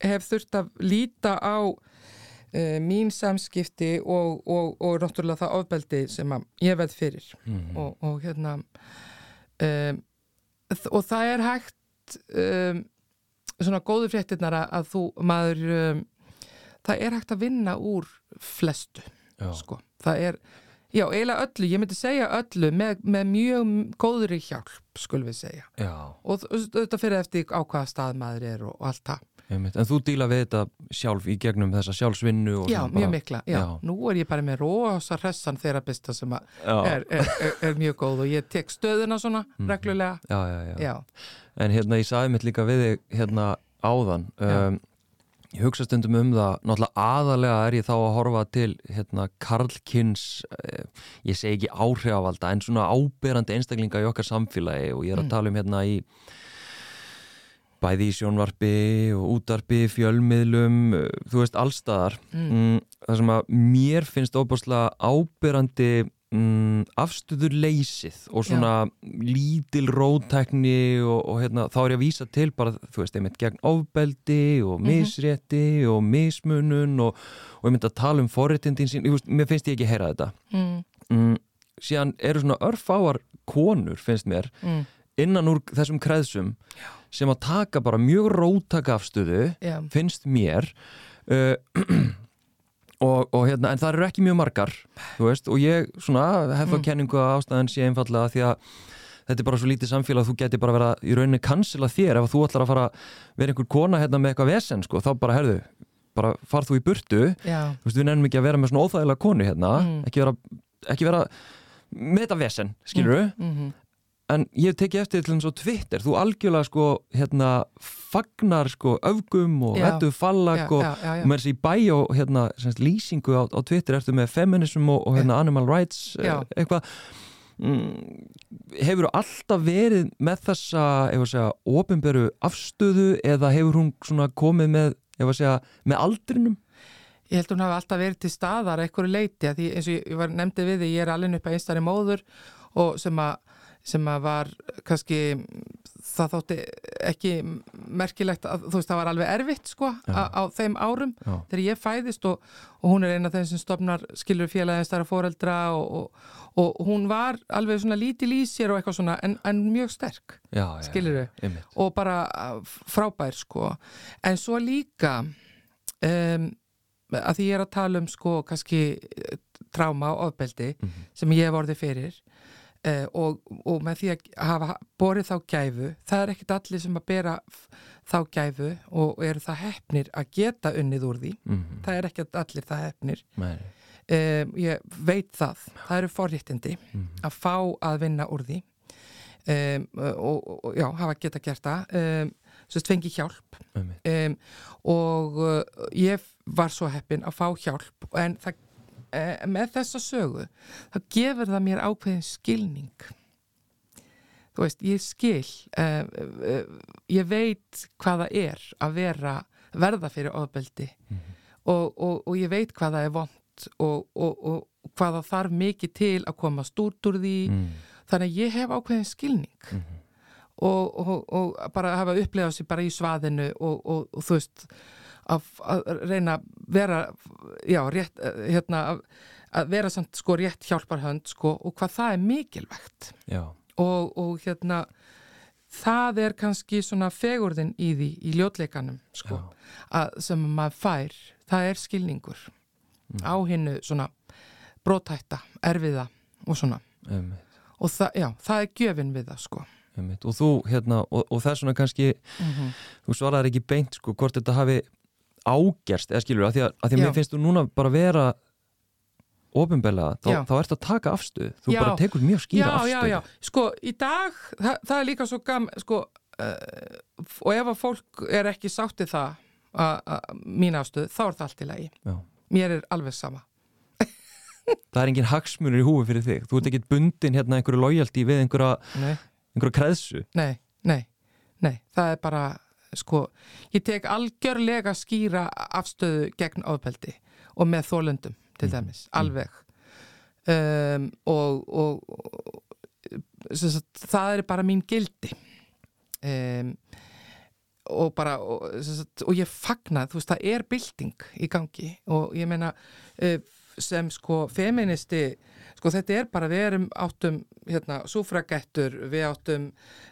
hef þurft að líta á uh, mín samskipti og, og, og náttúrulega það ofbeldi sem að ég veð fyrir Mm og, og hérna um, og það er hægt um, svona góðu fréttirnar að, að þú maður um, það er hægt að vinna úr flestu Já. sko, það er já, eiginlega öllu, ég myndi segja öllu með, með mjög góðri hjálp skulum við segja Já, og þetta fyrir eftir á hvaða stað maður er og, og allt það. En þú díla við þetta sjálf í gegnum þessa sjálfsvinnu já, svona mjög bara- mikla, já. Já. nú er ég bara með rosa hressan þerapista sem er, er, er, er mjög góð og ég tek stöðuna svona Mhm. reglulega já, já, já. já, En hérna, ég sagði mitt líka við þig hérna áðan um, Ég hugsa stundum um það náttúrulega aðalega er ég þá að horfa til hérna Karlkins eh, ég segi ekki áhrifavalda en svona áberandi einstaklinga í okkar samfélagi og ég er að Mm. tala um hérna í bæði í sjónvarpi og útarpi, fjölmiðlum eh, þú veist, allstaðar mm. mm, það sem að mér finnst óbúslega áberandi mm, afstöður leysið og svona lítil rótækni og, og hérna, þá er ég að vísa til bara, þú veist, einmitt gegn ofbeldi og Mhm. misrétti og mismunun og, og myndi að tala um forréttindin sín, veist, mér finnst ég ekki heyra þetta Mm. mm, síðan eru svona örfáar konur, finnst mér Mm. innan úr þessum kreðsum sem að taka bara mjög rótaka afstöðu Já. finnst mér uh, *clears throat* *clears throat* og, og hérna, en það eru ekki mjög margar veist, og ég svona hef þá Mm. kenningu að ástæðan sé einfallega því að þetta er bara svo lítið samfélag að þú geti bara verið að í rauninni cancela þér ef þú ætlar að fara vera einhver kona hérna með eitthvað vesen sko, þá bara herðu bara farð þú í burtu, Já. þú veist við nefnum ekki að vera með svona óþægilega konu hérna, Mm. ekki vera ekki vera með þetta vesen, skilur Mm -hmm. En ég hef tekið eftir til þess að Twitter, þú algjörlega sko hérna fagnar sko öfgum og ettu fallag og, já, já, já. og með þessi bæjó hérna semst, lýsingu á, á Twitter ertu með feminism og, og hérna animal rights eh, Já. eitthvað mm, hefur alltaf verið með þessa, ef að segja, opinberu afstöðu eða hefur hún svona komið með, ef að segja, með aldrinum? Ég held að hún hafi alltaf verið til staðar að einhverju leiti því eins og ég- ég var nefndi við því ég er alveg upp að einstæri móður og sem að, sem að var kannski það þótti ekki merkilegt að þú veist það var alveg erfitt sko Já. á, á þeim árum Já. þegar ég fæðist og, og hún er eina af þeim sem stopnar skilur félagið stara foreldra og, og, og hún var alveg svona lítil í sér og eitthvað svona en, en mjög sterk Já, já, Skilurðu? einmitt. og bara uh, frábær sko en svo líka um, að því ég er að tala um sko kannski eh, tráma og ofbeldi Mhm. sem ég hef orðið fyrir uh, og, og með því að hafa borið þá gæfu það er ekkit allir sem að bera þá gæfu og eru það hefnir að geta unnið úr því. Mhm. það er ekkit allir það hefnir um, ég veit það. Það eru forréttindi Mhm. að fá að vinna úr því. Um, og, og já, hafa geta gert það. Um, svo fengi hjálp. Um, og uh, ég var svo heppin að fá hjálp en það, með þessa sögu þá gefur það mér ákveðin skilning. Þú veist, ég skil uh, uh, ég veit hvað það er að vera verða fyrir ofbeldi og, og, og ég veit hvað það er vond og, og, og hvað það þarf mikið til að komast út úr því. Mm. þannig að ég hef ákveðin skilning og, og, og bara hafa upplegað sér bara í svaðinu og, og, og þú veist að, að reyna að vera já, rétt, eh, hérna að, að vera samt sko rétt hjálparhönd sko og hvað það er mikilvægt. Og, og hérna það er kannski svona fegurðin í því í ljótleikanum sko að, sem maður fær. Það er skilningur á hinnu svona brótætta, erfiða og svona. Einmitt. og það, já, það er gjöfin við það sko. Einmitt. Og þú, hérna, og, og það er svona kannski, þú svaraðir ekki beint, sko, hvort þetta hafi ágerst, eða skilur, að því að, að, því Já. mér finnst þú núna bara vera ofinbeglega, þá, Já. þá ertu að taka afstöð, þú Já. bara tekur mjög skýra já, afstöð. já, já, sko, í dag það, það er líka svo gam, sko uh, og ef að fólk er ekki sáttið það að, mín afstöð, þá er það allt í lagi Já. mér er alveg sama *laughs* Það er engin hagsmunur í húfi fyrir þig, þú ert ekki bundin hérna einhverju lojaldi við einhverja, einhverja kreðsu. nei, nei, nei það er bara, sko ég tek algjörlega skýra afstöðu gegn ofbeldi og með þólundum, til dæmis, alveg. Um, og, og, og sagt, það er bara mín gildi. Um, og bara og, sagt, og ég fagna, þú veist, það er bylting í gangi. Og ég meina uh, sem sko feministi sko þetta er bara, við erum áttum hérna, súfragettur, við áttum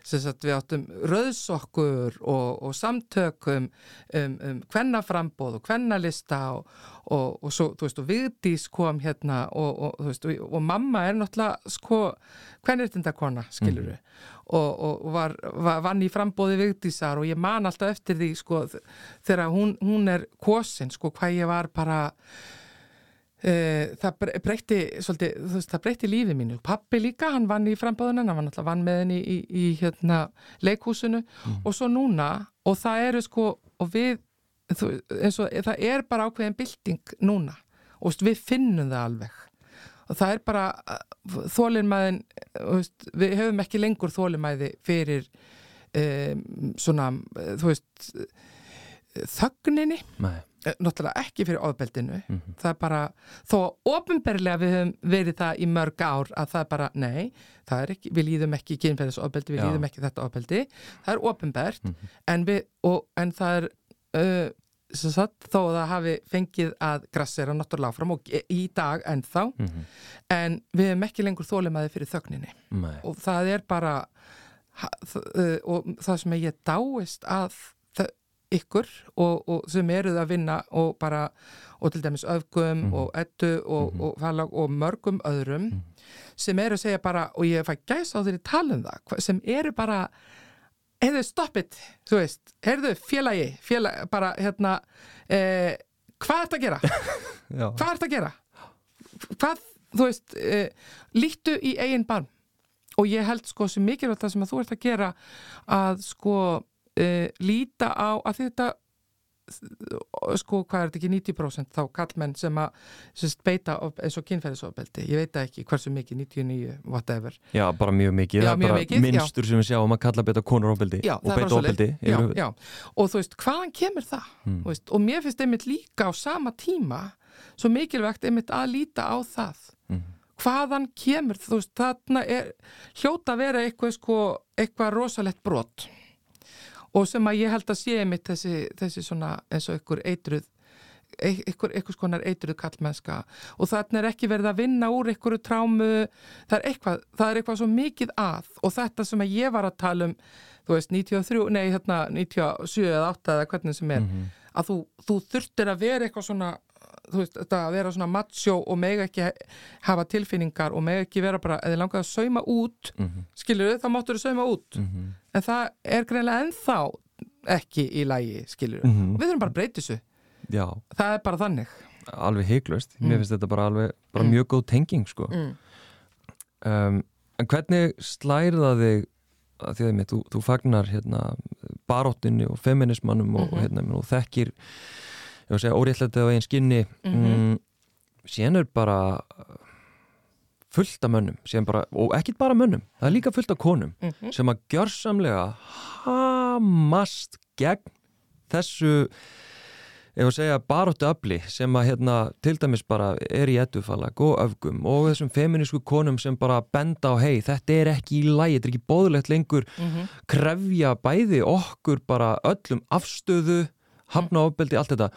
sem sagt, við áttum röðsokkur og, og samtökum um, um kvennaframbóð og kvennalista og, og, og svo, þú veist, og Vigdís kom hérna og, og, þú veist, mamma er náttúrulega sko kvennirtindakona, skiluru og, og var, var vann í frambóði Vigdísar og ég man alltaf eftir því sko þegar hún, hún er kosin, sko, hvað ég var bara það bre- breytti svolítið, veist, það breytti lífi mínu. Pappi líka, hann vann í frambóðunan hann var náttúrulega vann með henni í, í, í hérna, leikhúsinu. Og svo núna og það eru sko og við, þú, og það er bara ákveðin bylting núna. Og veist, við finnum það alveg. Og það er bara þólinmæðin, veist, við höfum ekki lengur þólinmæði fyrir um, svona, eh, þú veist þögninni. Nei. Eh, náttúrulega ekki fyrir ofbeldinu Mhm. það er bara, þó ofinberlega við höfum verið það í mörg ár að það er bara, nei, það er ekki við líðum ekki kynferðis ofbeldi, við Já. líðum ekki þetta ofbeldi, það er ofinbert Mhm. en, við, og, en það er uh, sem sagt, þó að það hafi fengið að grassera náttúrulega áfram og í dag ennþá, Mhm. en við höfum ekki lengur þólimaði fyrir þögninni Nei. og það er bara uh, og það sem ég dáist að ykkur og, og sem eruð að vinna og bara, og til dæmis öfgum Mhm. og ettu og, Mhm. og, og, og mörgum öðrum Mhm. sem eru að segja bara, og ég fæ gæs á þeirri tala um það, sem eru bara heyrðu, stopp it, þú veist heyrðu, félagi, félagi bara hérna eh, hvað ert að gera? *laughs* Hvað ert að gera? hvað, þú veist eh, lítu í eigin barm og ég held sko sem mikilvægt það sem að þú ert að gera að sko uh, líta á að þetta sko hvað er þetta ekki 90% þá kallmenn sem að sem beita eins og kynferðisofbeldi. Ég veit ekki hversu mikið, 99, whatever. Já, bara mjög mikið, Já, það er bara mikið, minnstur sem við sjáum að kalla beita konur ofbeldi Já, og beita ofbeldi já, já. og þú veist, hvaðan kemur það? Mm. Þú veist, og mér finnst einmitt líka á sama tíma svo mikilvægt einmitt að líta á það. Mhm. hvaðan kemur, þú veist, þarna er hljóta að vera eitthvað sko, eitthvað rosalett brot og sem að ég held að sé einmitt þessi, þessi svona eins og einhver eitruð einhver, einhvers konar eitruð kallmennska og þarna er ekki verið að vinna úr einhverju trámu, það er eitthvað það er eitthvað svo mikið að. Og þetta sem að ég var að tala um, þú veist 93, nei hérna 97 eða 8 eða hvernig sem er, Mhm. að þú, þú þurftir að vera eitthvað svona þú veist, þetta að vera svona macho og mega ekki hafa tilfinningar og mega ekki vera bara, eða langaði að sauma út Mhm. skilur þá máttur þú sauma út Mhm. en það er greinlega ennþá ekki í lægi, skilur Mhm. við þurfum bara að breyta þessu, Já, það er bara þannig alveg heiklust mér Mm. finnst þetta bara alveg bara Mm. mjög góð tenging sko. mm. um, En hvernig slærða þig því að mér, þú, þú fagnar hérna, baróttinni og feminismannum og, Mhm. hérna, og þekkir ég var að segja óréttlætið á einn skinni Mhm. mm, síðan er bara fullt af mönnum bara, og ekkit bara mönnum, það er líka fullt af konum Mhm. sem að gjörsamlega hamast gegn þessu ef að segja baróttu afli sem að hérna til dæmis bara er í eddufalag og öfgum og þessum feminísku konum sem bara benda á hei þetta er ekki í lagi, þetta er ekki bóðlegt lengur Mhm. krefja bæði okkur bara öllum afstöðu hafna ofbeldi, allt þetta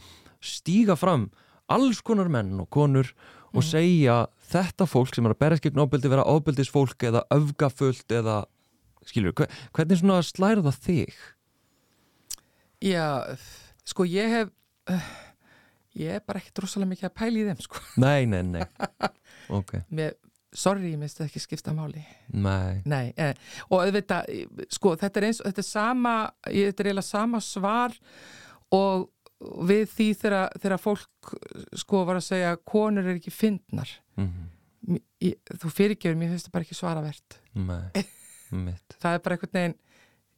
stíga fram alls konar menn og konur og segja þetta fólk sem er að berjast gegn ofbeldi vera ofbeldisfólk eða öfgafullt eða skilur, hver, hvernig svona slæra það þig? Já, sko ég hef uh, ég er bara ekkert rosalega mikið að pæla í þeim sko. Nei, nei, nei. *laughs* Ok, Mér, sorry, ég minnst ekki skipta máli. Nei. Nei, eh, og auðvitað sko, þetta er eins, þetta er sama þetta er eiginlega sama svar og við því þegar, fólk sko var að segja konur er ekki fyndnar. Mm ég, þú fyrirgefur, mér finnst það bara ekki svaravert. Nei, *laughs* það er bara einhvern veginn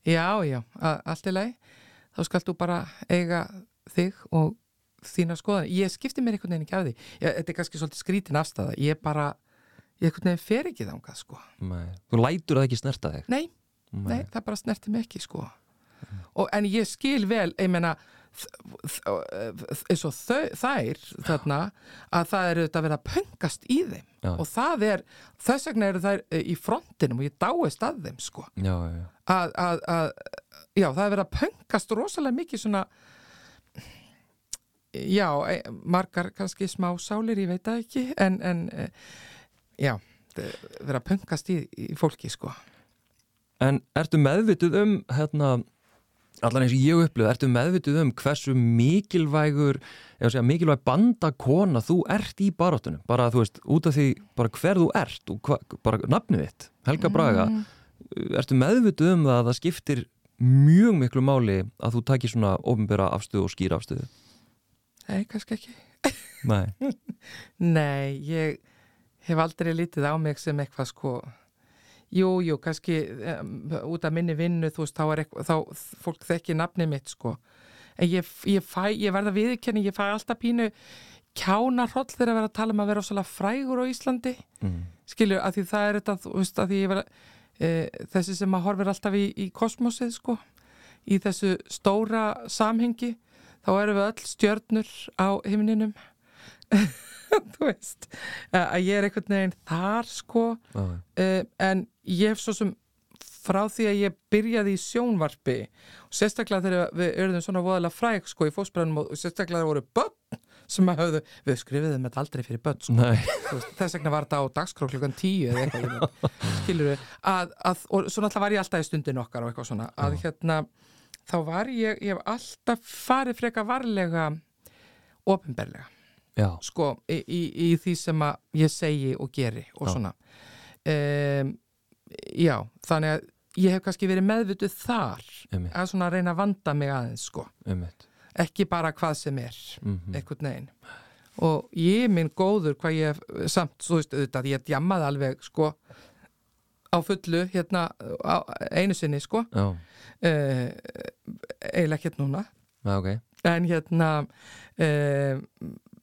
já, já, allt í lagi. Þá skalt þú bara eiga þig og þína skoðan ég skipti mér einhvern veginn ekki af því. Ég, þetta er kannski svolítið skrítin afstæða ég bara, ég einhvern veginn fer ekki þangað sko. Nei. Þú lætur það ekki snerta þig? nei, nei, það bara snerti mig ekki sko. Og, en ég skil vel, ég þ- eins og þau, þær þarna, að það er auðvitað að vera að pöngast í þeim. Já. og það er, þess vegna eru þær eh, í frontinum og ég dáist að þeim sko. Já, já, að, að, að já, það er verið að pöngast rosalega mikið svona já, e, margar kannski smá sálir, ég veit það ekki en, en e, já það er verið að pöngast í, í fólki sko. En ertu meðvituð um hérna, allan eins og ég upplöðu, ertu meðvituð um hversu mikilvægur eða segja mikilvæg bandakona þú ert í baráttunum, bara þú veist út af því bara hver þú ert og hva, bara nafnið þitt, Helga Braga Mm. ertu meðvituð um það að það skiptir mjög miklu máli að þú takir svona ofinbera afstöðu og skýra afstöðu? Nei, kannski ekki. Nei, *laughs* Nei, ég hef aldrei lítið á mig sem eitthvað sko Jú, jú, kannski um, út af minni vinnu, þú veist, þá er eitthvað, þá fólk þekki nafnið mitt, sko. En ég, ég fæ, ég verða viðurkenni, ég fæ alltaf pínu kjánarhroll þegar að vera að tala um að vera svolítið frægur á Íslandi. mm. Skilju, að því það er þetta, þú veist, að því ég vera, e, þessi sem að horfir alltaf í, í kosmosið, sko, í þessu stóra samhengi, þá erum við öll stjörnur á himninum. *laughs* þú veist, að ég er einhvern veginn þar, sko, já, uh, en ég hef svo sem frá því að ég byrjaði í sjónvarpi og sérstaklega þegar við erum svona voðalega fræk sko í fósbrænum og sérstaklega það voru börn sem að höfðu, við skrifiðum þetta aldrei fyrir börn sko, veist, þess vegna var þetta á dagskrá klukkan tíu eða eitthvað *laughs* skilur við, að, að, og svo náttúrulega var ég alltaf í stundin okkar og eitthvað svona, að hérna þá var ég, ég hef alltaf farið freka varlega opinberlega já, sko, í, í, í því sem að ég segi og geri og Já. svona. Um, já, þannig að ég hef kannski verið meðvituð þar einmitt, að svona reyna að vanda mig aðeins sko, einmitt. Ekki bara hvað sem er mm einhvern veginn. Og ég minn góður hvað ég samt, þú veist, auðvitað, ég djammaði alveg sko á fullu hérna á, einu sinni sko. Uh, eiginlega ekkert núna. Já, ok. En hérna uh,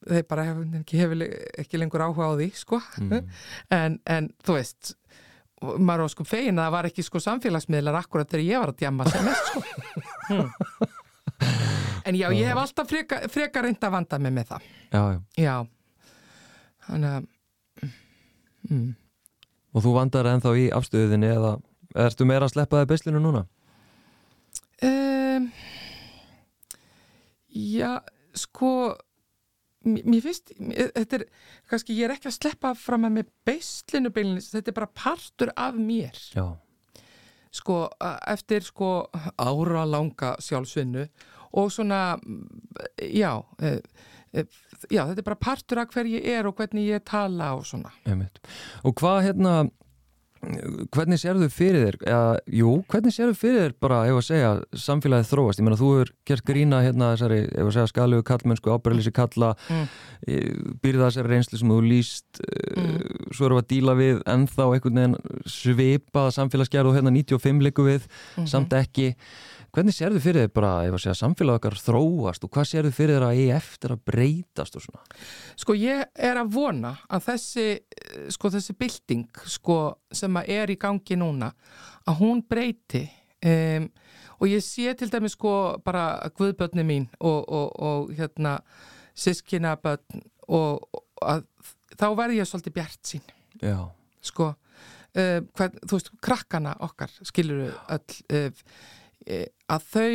þeir bara hef, ekki, hefur ekki lengur áhuga á því sko mm. *laughs* en, en þú veist maður var sko fegin að það var ekki sko samfélagsmiðlar akkurat þegar ég var að djamma sem mest sko hm. *laughs* en já, ég hef alltaf freka, freka reynd að vanda mig með það já, já. já þannig að mm. og þú vandar ennþá í afstöðinni eða ertu meira að sleppa þig beislinu núna? um, já, sko mér finnst þetta er, kannski ég er ekki að sleppa fram að með beislinu beilinni, þetta er bara partur af mér. Já, sko, eftir sko ára langa sjálfsvinnu og svona, já e, e, já, þetta er bara partur af hver ég er og hvernig ég tala og svona. einmitt. Og hvað hérna hvernig sérðu fyrir þér eða, jú, hvernig sérðu fyrir þér bara ef að segja samfélagið þróast, ég meina þú hefur gert grína hérna þessari, ef að segja skalegu kallmennsku ábyrðlýsi kalla Mm. mm. býrða þessari reynslu sem þú líst Mm. mm. svo erum við að díla við ennþá einhvern veginn svipað samfélagsgerð og hérna 95 liku við Mhm. samt ekki hvernig sérðu fyrir þér bara ef að samfélag okkar þróast og hvað sérðu fyrir þér að eigi eftir að breytast og svona? Sko ég er að vona að þessi, sko þessi bylting sko sem að er í gangi núna að hún breyti um, og ég sé til dæmis sko bara guðbörni mín og, og, og hérna sískinabörn og, og að, þá verð ég svolítið bjart sín Já, sko uh, hvern, þú veist, krakkana okkar skilur öll uh, að þau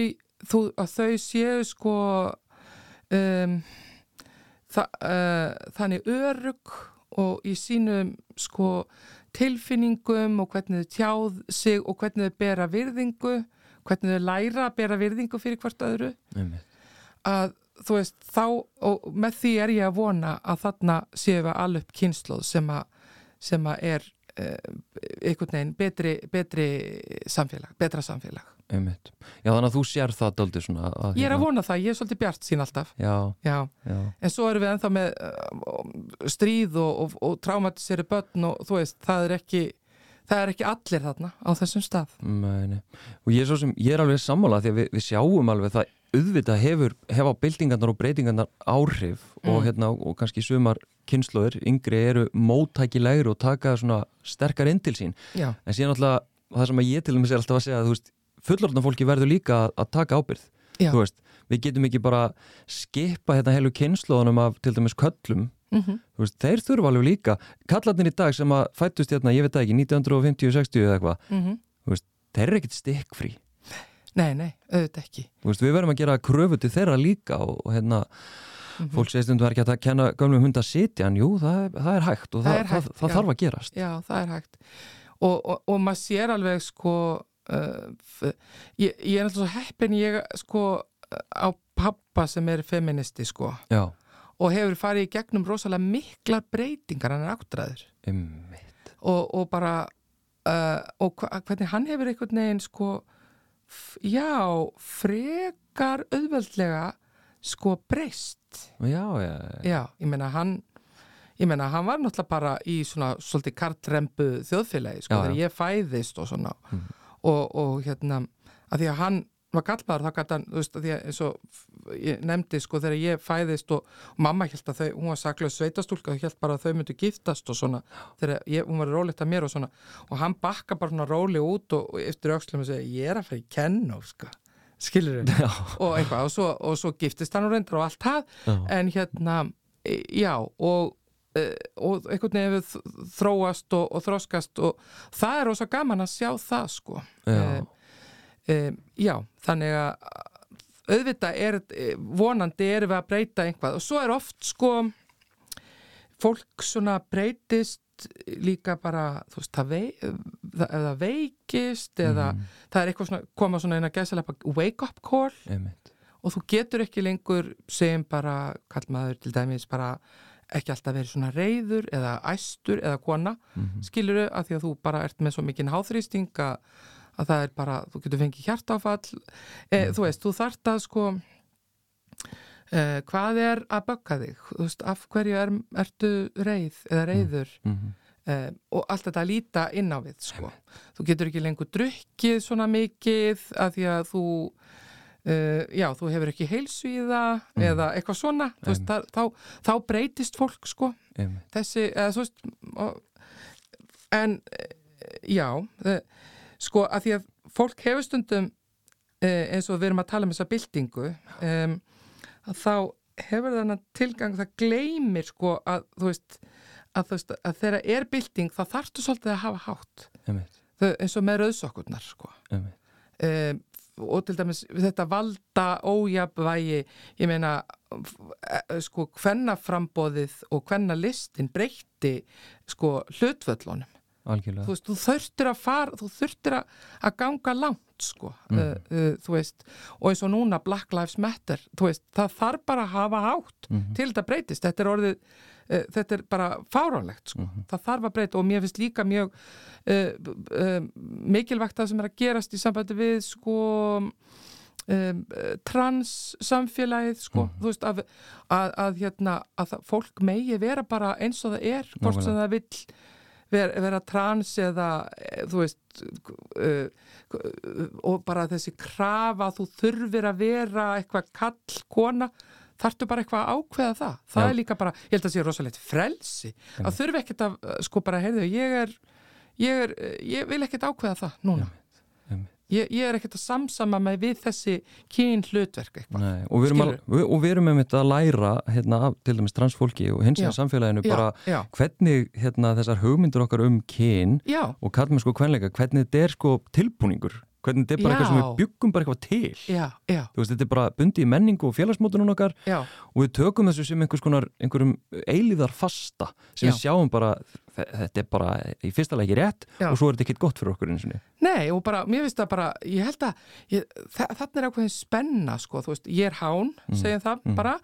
þú, að þau séu sko um, þa, uh, þannig örug og í sínum sko tilfinningum og hvernig þau tjáð sig og hvernig þau bera virðingu hvernig þau læra að bera virðingu fyrir hvert öðru einmitt að þú veist þá og með því er ég að vona að þarna séum við alveg upp kynsloð sem að, sem að er uh, einhvern veginn betri, betri samfélag, betra samfélag. Einmitt. Já, þannig að þú sér það daldið svona að, Ég er að hérna- vona það, ég er svolítið bjart sín alltaf. Já, Já, já, en svo erum við ennþá með uh, stríð og, og, og traumatiseri börn og þú veist, það er ekki það er ekki allir þarna á þessum stað. meni Og ég er svo sem, ég er alveg sammála því að við, við sjáum alveg það auðvitað hefur, hefa byltingarnar og breytingarnar áhrif og Mm. hérna og kannski sumar kynnslóðir, yngri eru móttækilegri og taka svona sterkar inn til sín Já, en síðan alltaf, það sem að ég til dæmis er alltaf að segja að þú veist, fullorðna fólki verður líka að, taka ábyrð, veist við getum ekki bara skipa hérna heilu kynnslóðunum af til dæmis köllum Mm -hmm. veist, þeir þurfa alveg líka kallarnir í dag sem að fættust hérna, ég veit ekki 1950-60 eða eitthvað mhm. þeir eru ekkert stikkfrí Nei, nei, auðvitað ekki. Veist, við verðum að gera kröfu til þeirra líka og, og hérna, Mhm. fólk segist um þú er ekki að kenna gömlum hund að sitja en jú, það er, það er hægt og Það það, hægt, það, þarf að gerast Já, það er hægt og, og, og maður sér alveg sko uh, ég, ég er alltaf svo heppin ég sko á pappa sem er feministi sko. Já, og hefur farið í gegnum rosalega miklar breytingar hann er áttræður. Og, og bara uh, og hvernig hann hefur einhvern veginn sko já, frekar auðveldlega sko breyst. Já, já, já, Já, ég meina hann ég meina hann var náttúrulega bara í svona svolítið kartrembu þjóðfélagi sko, Já, þegar ég fæðist og svona. Mhm. Og, og hérna að því að hann var gallmaður þá gæti hann, þú veist, að því að eins og ég nefndi sko þegar ég fæðist og, og mamma held að þau, hún var saklaus sveitastúlka og held bara að þau myndu giftast og svona þegar ég, hún var rólegt að mér og svona og hann bakka bara svona róli út og, og eftir aukslum og segja, ég er að fara í kennó sko, skilur þau *laughs* og eitthvað og svo, og svo giftist hann og reyndar og allt það. En hérna, e, já og, og einhvern veginn hefur þróast og, og þróskast og það er rosa gaman að sjá það sko. Já. e, já, þannig að auðvitað er e, vonandi erum við að breyta einhvað og svo er oft sko fólk svona breytist líka bara, þú veist, það vei, það, það veikist eða Mhm, það er eitthvað svona, koma svona eina gæsalega wake up call. Einmitt. Og þú getur ekki lengur segjum bara, kallmaður til dæmis bara ekki alltaf verið svona reyður eða æstur eða kona Mhm. skiluru að því að þú bara ert með svo mikinn háþrýsting að, að það er bara, þú getur fengið hjartáfall e, þú veist, þú þart að sko e, hvað er að bögga þig þú veist, af hverju er, ertu reyð eða reyður Mhm. um, og allt þetta að líta inn á við sko. þú getur ekki lengur drukkið svona mikið að því að þú uh, já, þú hefur ekki heilsvíða Mm. eða eitthvað svona veist, það, þá, þá breytist fólk sko. Einmitt, þessi, eða þú veist og, en eh, já það, sko að því að fólk hefur stundum eh, eins og við erum að tala um þessa byltingu um, að þá hefur þannig tilgang það gleymir sko að þú veist að, veist, að þegar er bylting þá þarftu svolítið að hafa hátt. Þau, eins og með rauðsokkurnar sko. Um, og til dæmis þetta valda ójafvægi ég meina eh, sko hvennaframbóðið og hvennalistin breytti sko hlutvöllunum algjörlega þú veist, þú þurftir að fara þú þurftir að, ganga langt sko, Mhm. uh, uh, þú veist og eins og núna Black Lives Matter þú veist, það þarf bara að hafa hátt Mhm. til þetta breytist, þetta er orðið uh, þetta er bara fáránlegt sko. Mhm. það þarf að breyta og mér finnst líka mjög uh, uh, mikilvægt það sem er að gerast í sambandi við sko um, trans samfélagið sko, Mhm. þú veist að, að, að, hérna, að fólk megi vera bara eins og það er, hvort sem það vill vera, vera trans eða þú veist uh, og bara þessi krafa að þú þurfir að vera eitthvað kall kona þarftu bara eitthvað að ákveða það? Það Já. er líka bara, ég held að sé rosalegt frelsi. Að þurfi ekkert að uh, sko bara heyrðu, ég er ég, er, uh, ég vil ekkert ákveða það núna. Einmitt. ég, ég er ekkert að samsama mig við þessi kyn hlutverk Nei, og, við erum að, við, og við erum að læra hérna, af til dæmis transfólki og hins vegar samfélaginu Já, bara já. hvernig hérna, þessar hugmyndur okkar um kyn og kallum sko kvenleika, hvernig þetta er sko tilbúningur, hvernig þetta er bara eitthvað sem Já. við byggum bara eitthvað til já, já, veist, þetta er bara bundi í menningu og félagsmótunum okkar já og við tökum þessu sem einhvers konar einhverjum eilíðar fasta sem Já. við sjáum bara, þe- þetta er bara í fyrsta lagi rétt Já. og svo er þetta ekkert gott fyrir okkur eins og niður. Nei, og bara, mér finnst það bara, ég held að ég, þa þannig er ákveðin spenna sko, þú veist, ég er hán, segjum það bara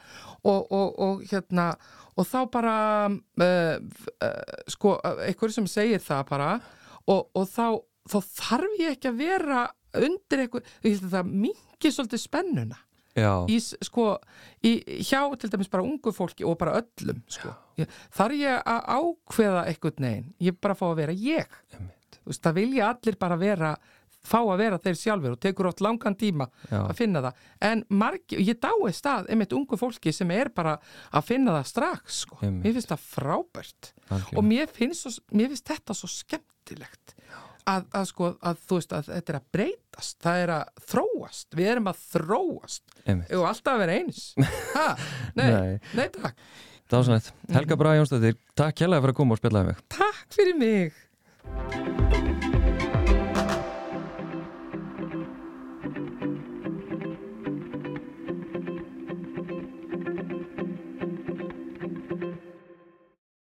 og, og, og hérna og þá bara uh, uh, sko, einhver sem segir það bara og, og þá, þá þarf ég ekki að vera undir einhver, ég held að það mingi svolítið spennuna Já, í, sko, í, hjá til dæmis bara ungu fólki og bara öllum sko. ég, þarf ég að ákveða einhvern neginn, ég bara fá að vera ég. Veist, það vilja allir bara vera fá að vera þeir sjálfur og tekur átt langan tíma Já. að finna það. En margi, ég dái stað einmitt ungu fólki sem er bara að finna það strax sko. Mér finnst það frábært. Algjörlega. og mér finnst, mér finnst þetta svo skemmtilegt að, að sko, að þú veist að þetta er að breytast það er að þróast, við erum að þróast Einmitt. og alltaf að vera eins ha, *laughs* nei, Nei. nei, takk eitt. Helga Braga Jónsdóttir, takk kjærlega fyrir að koma og spjallaði mig. takk fyrir mig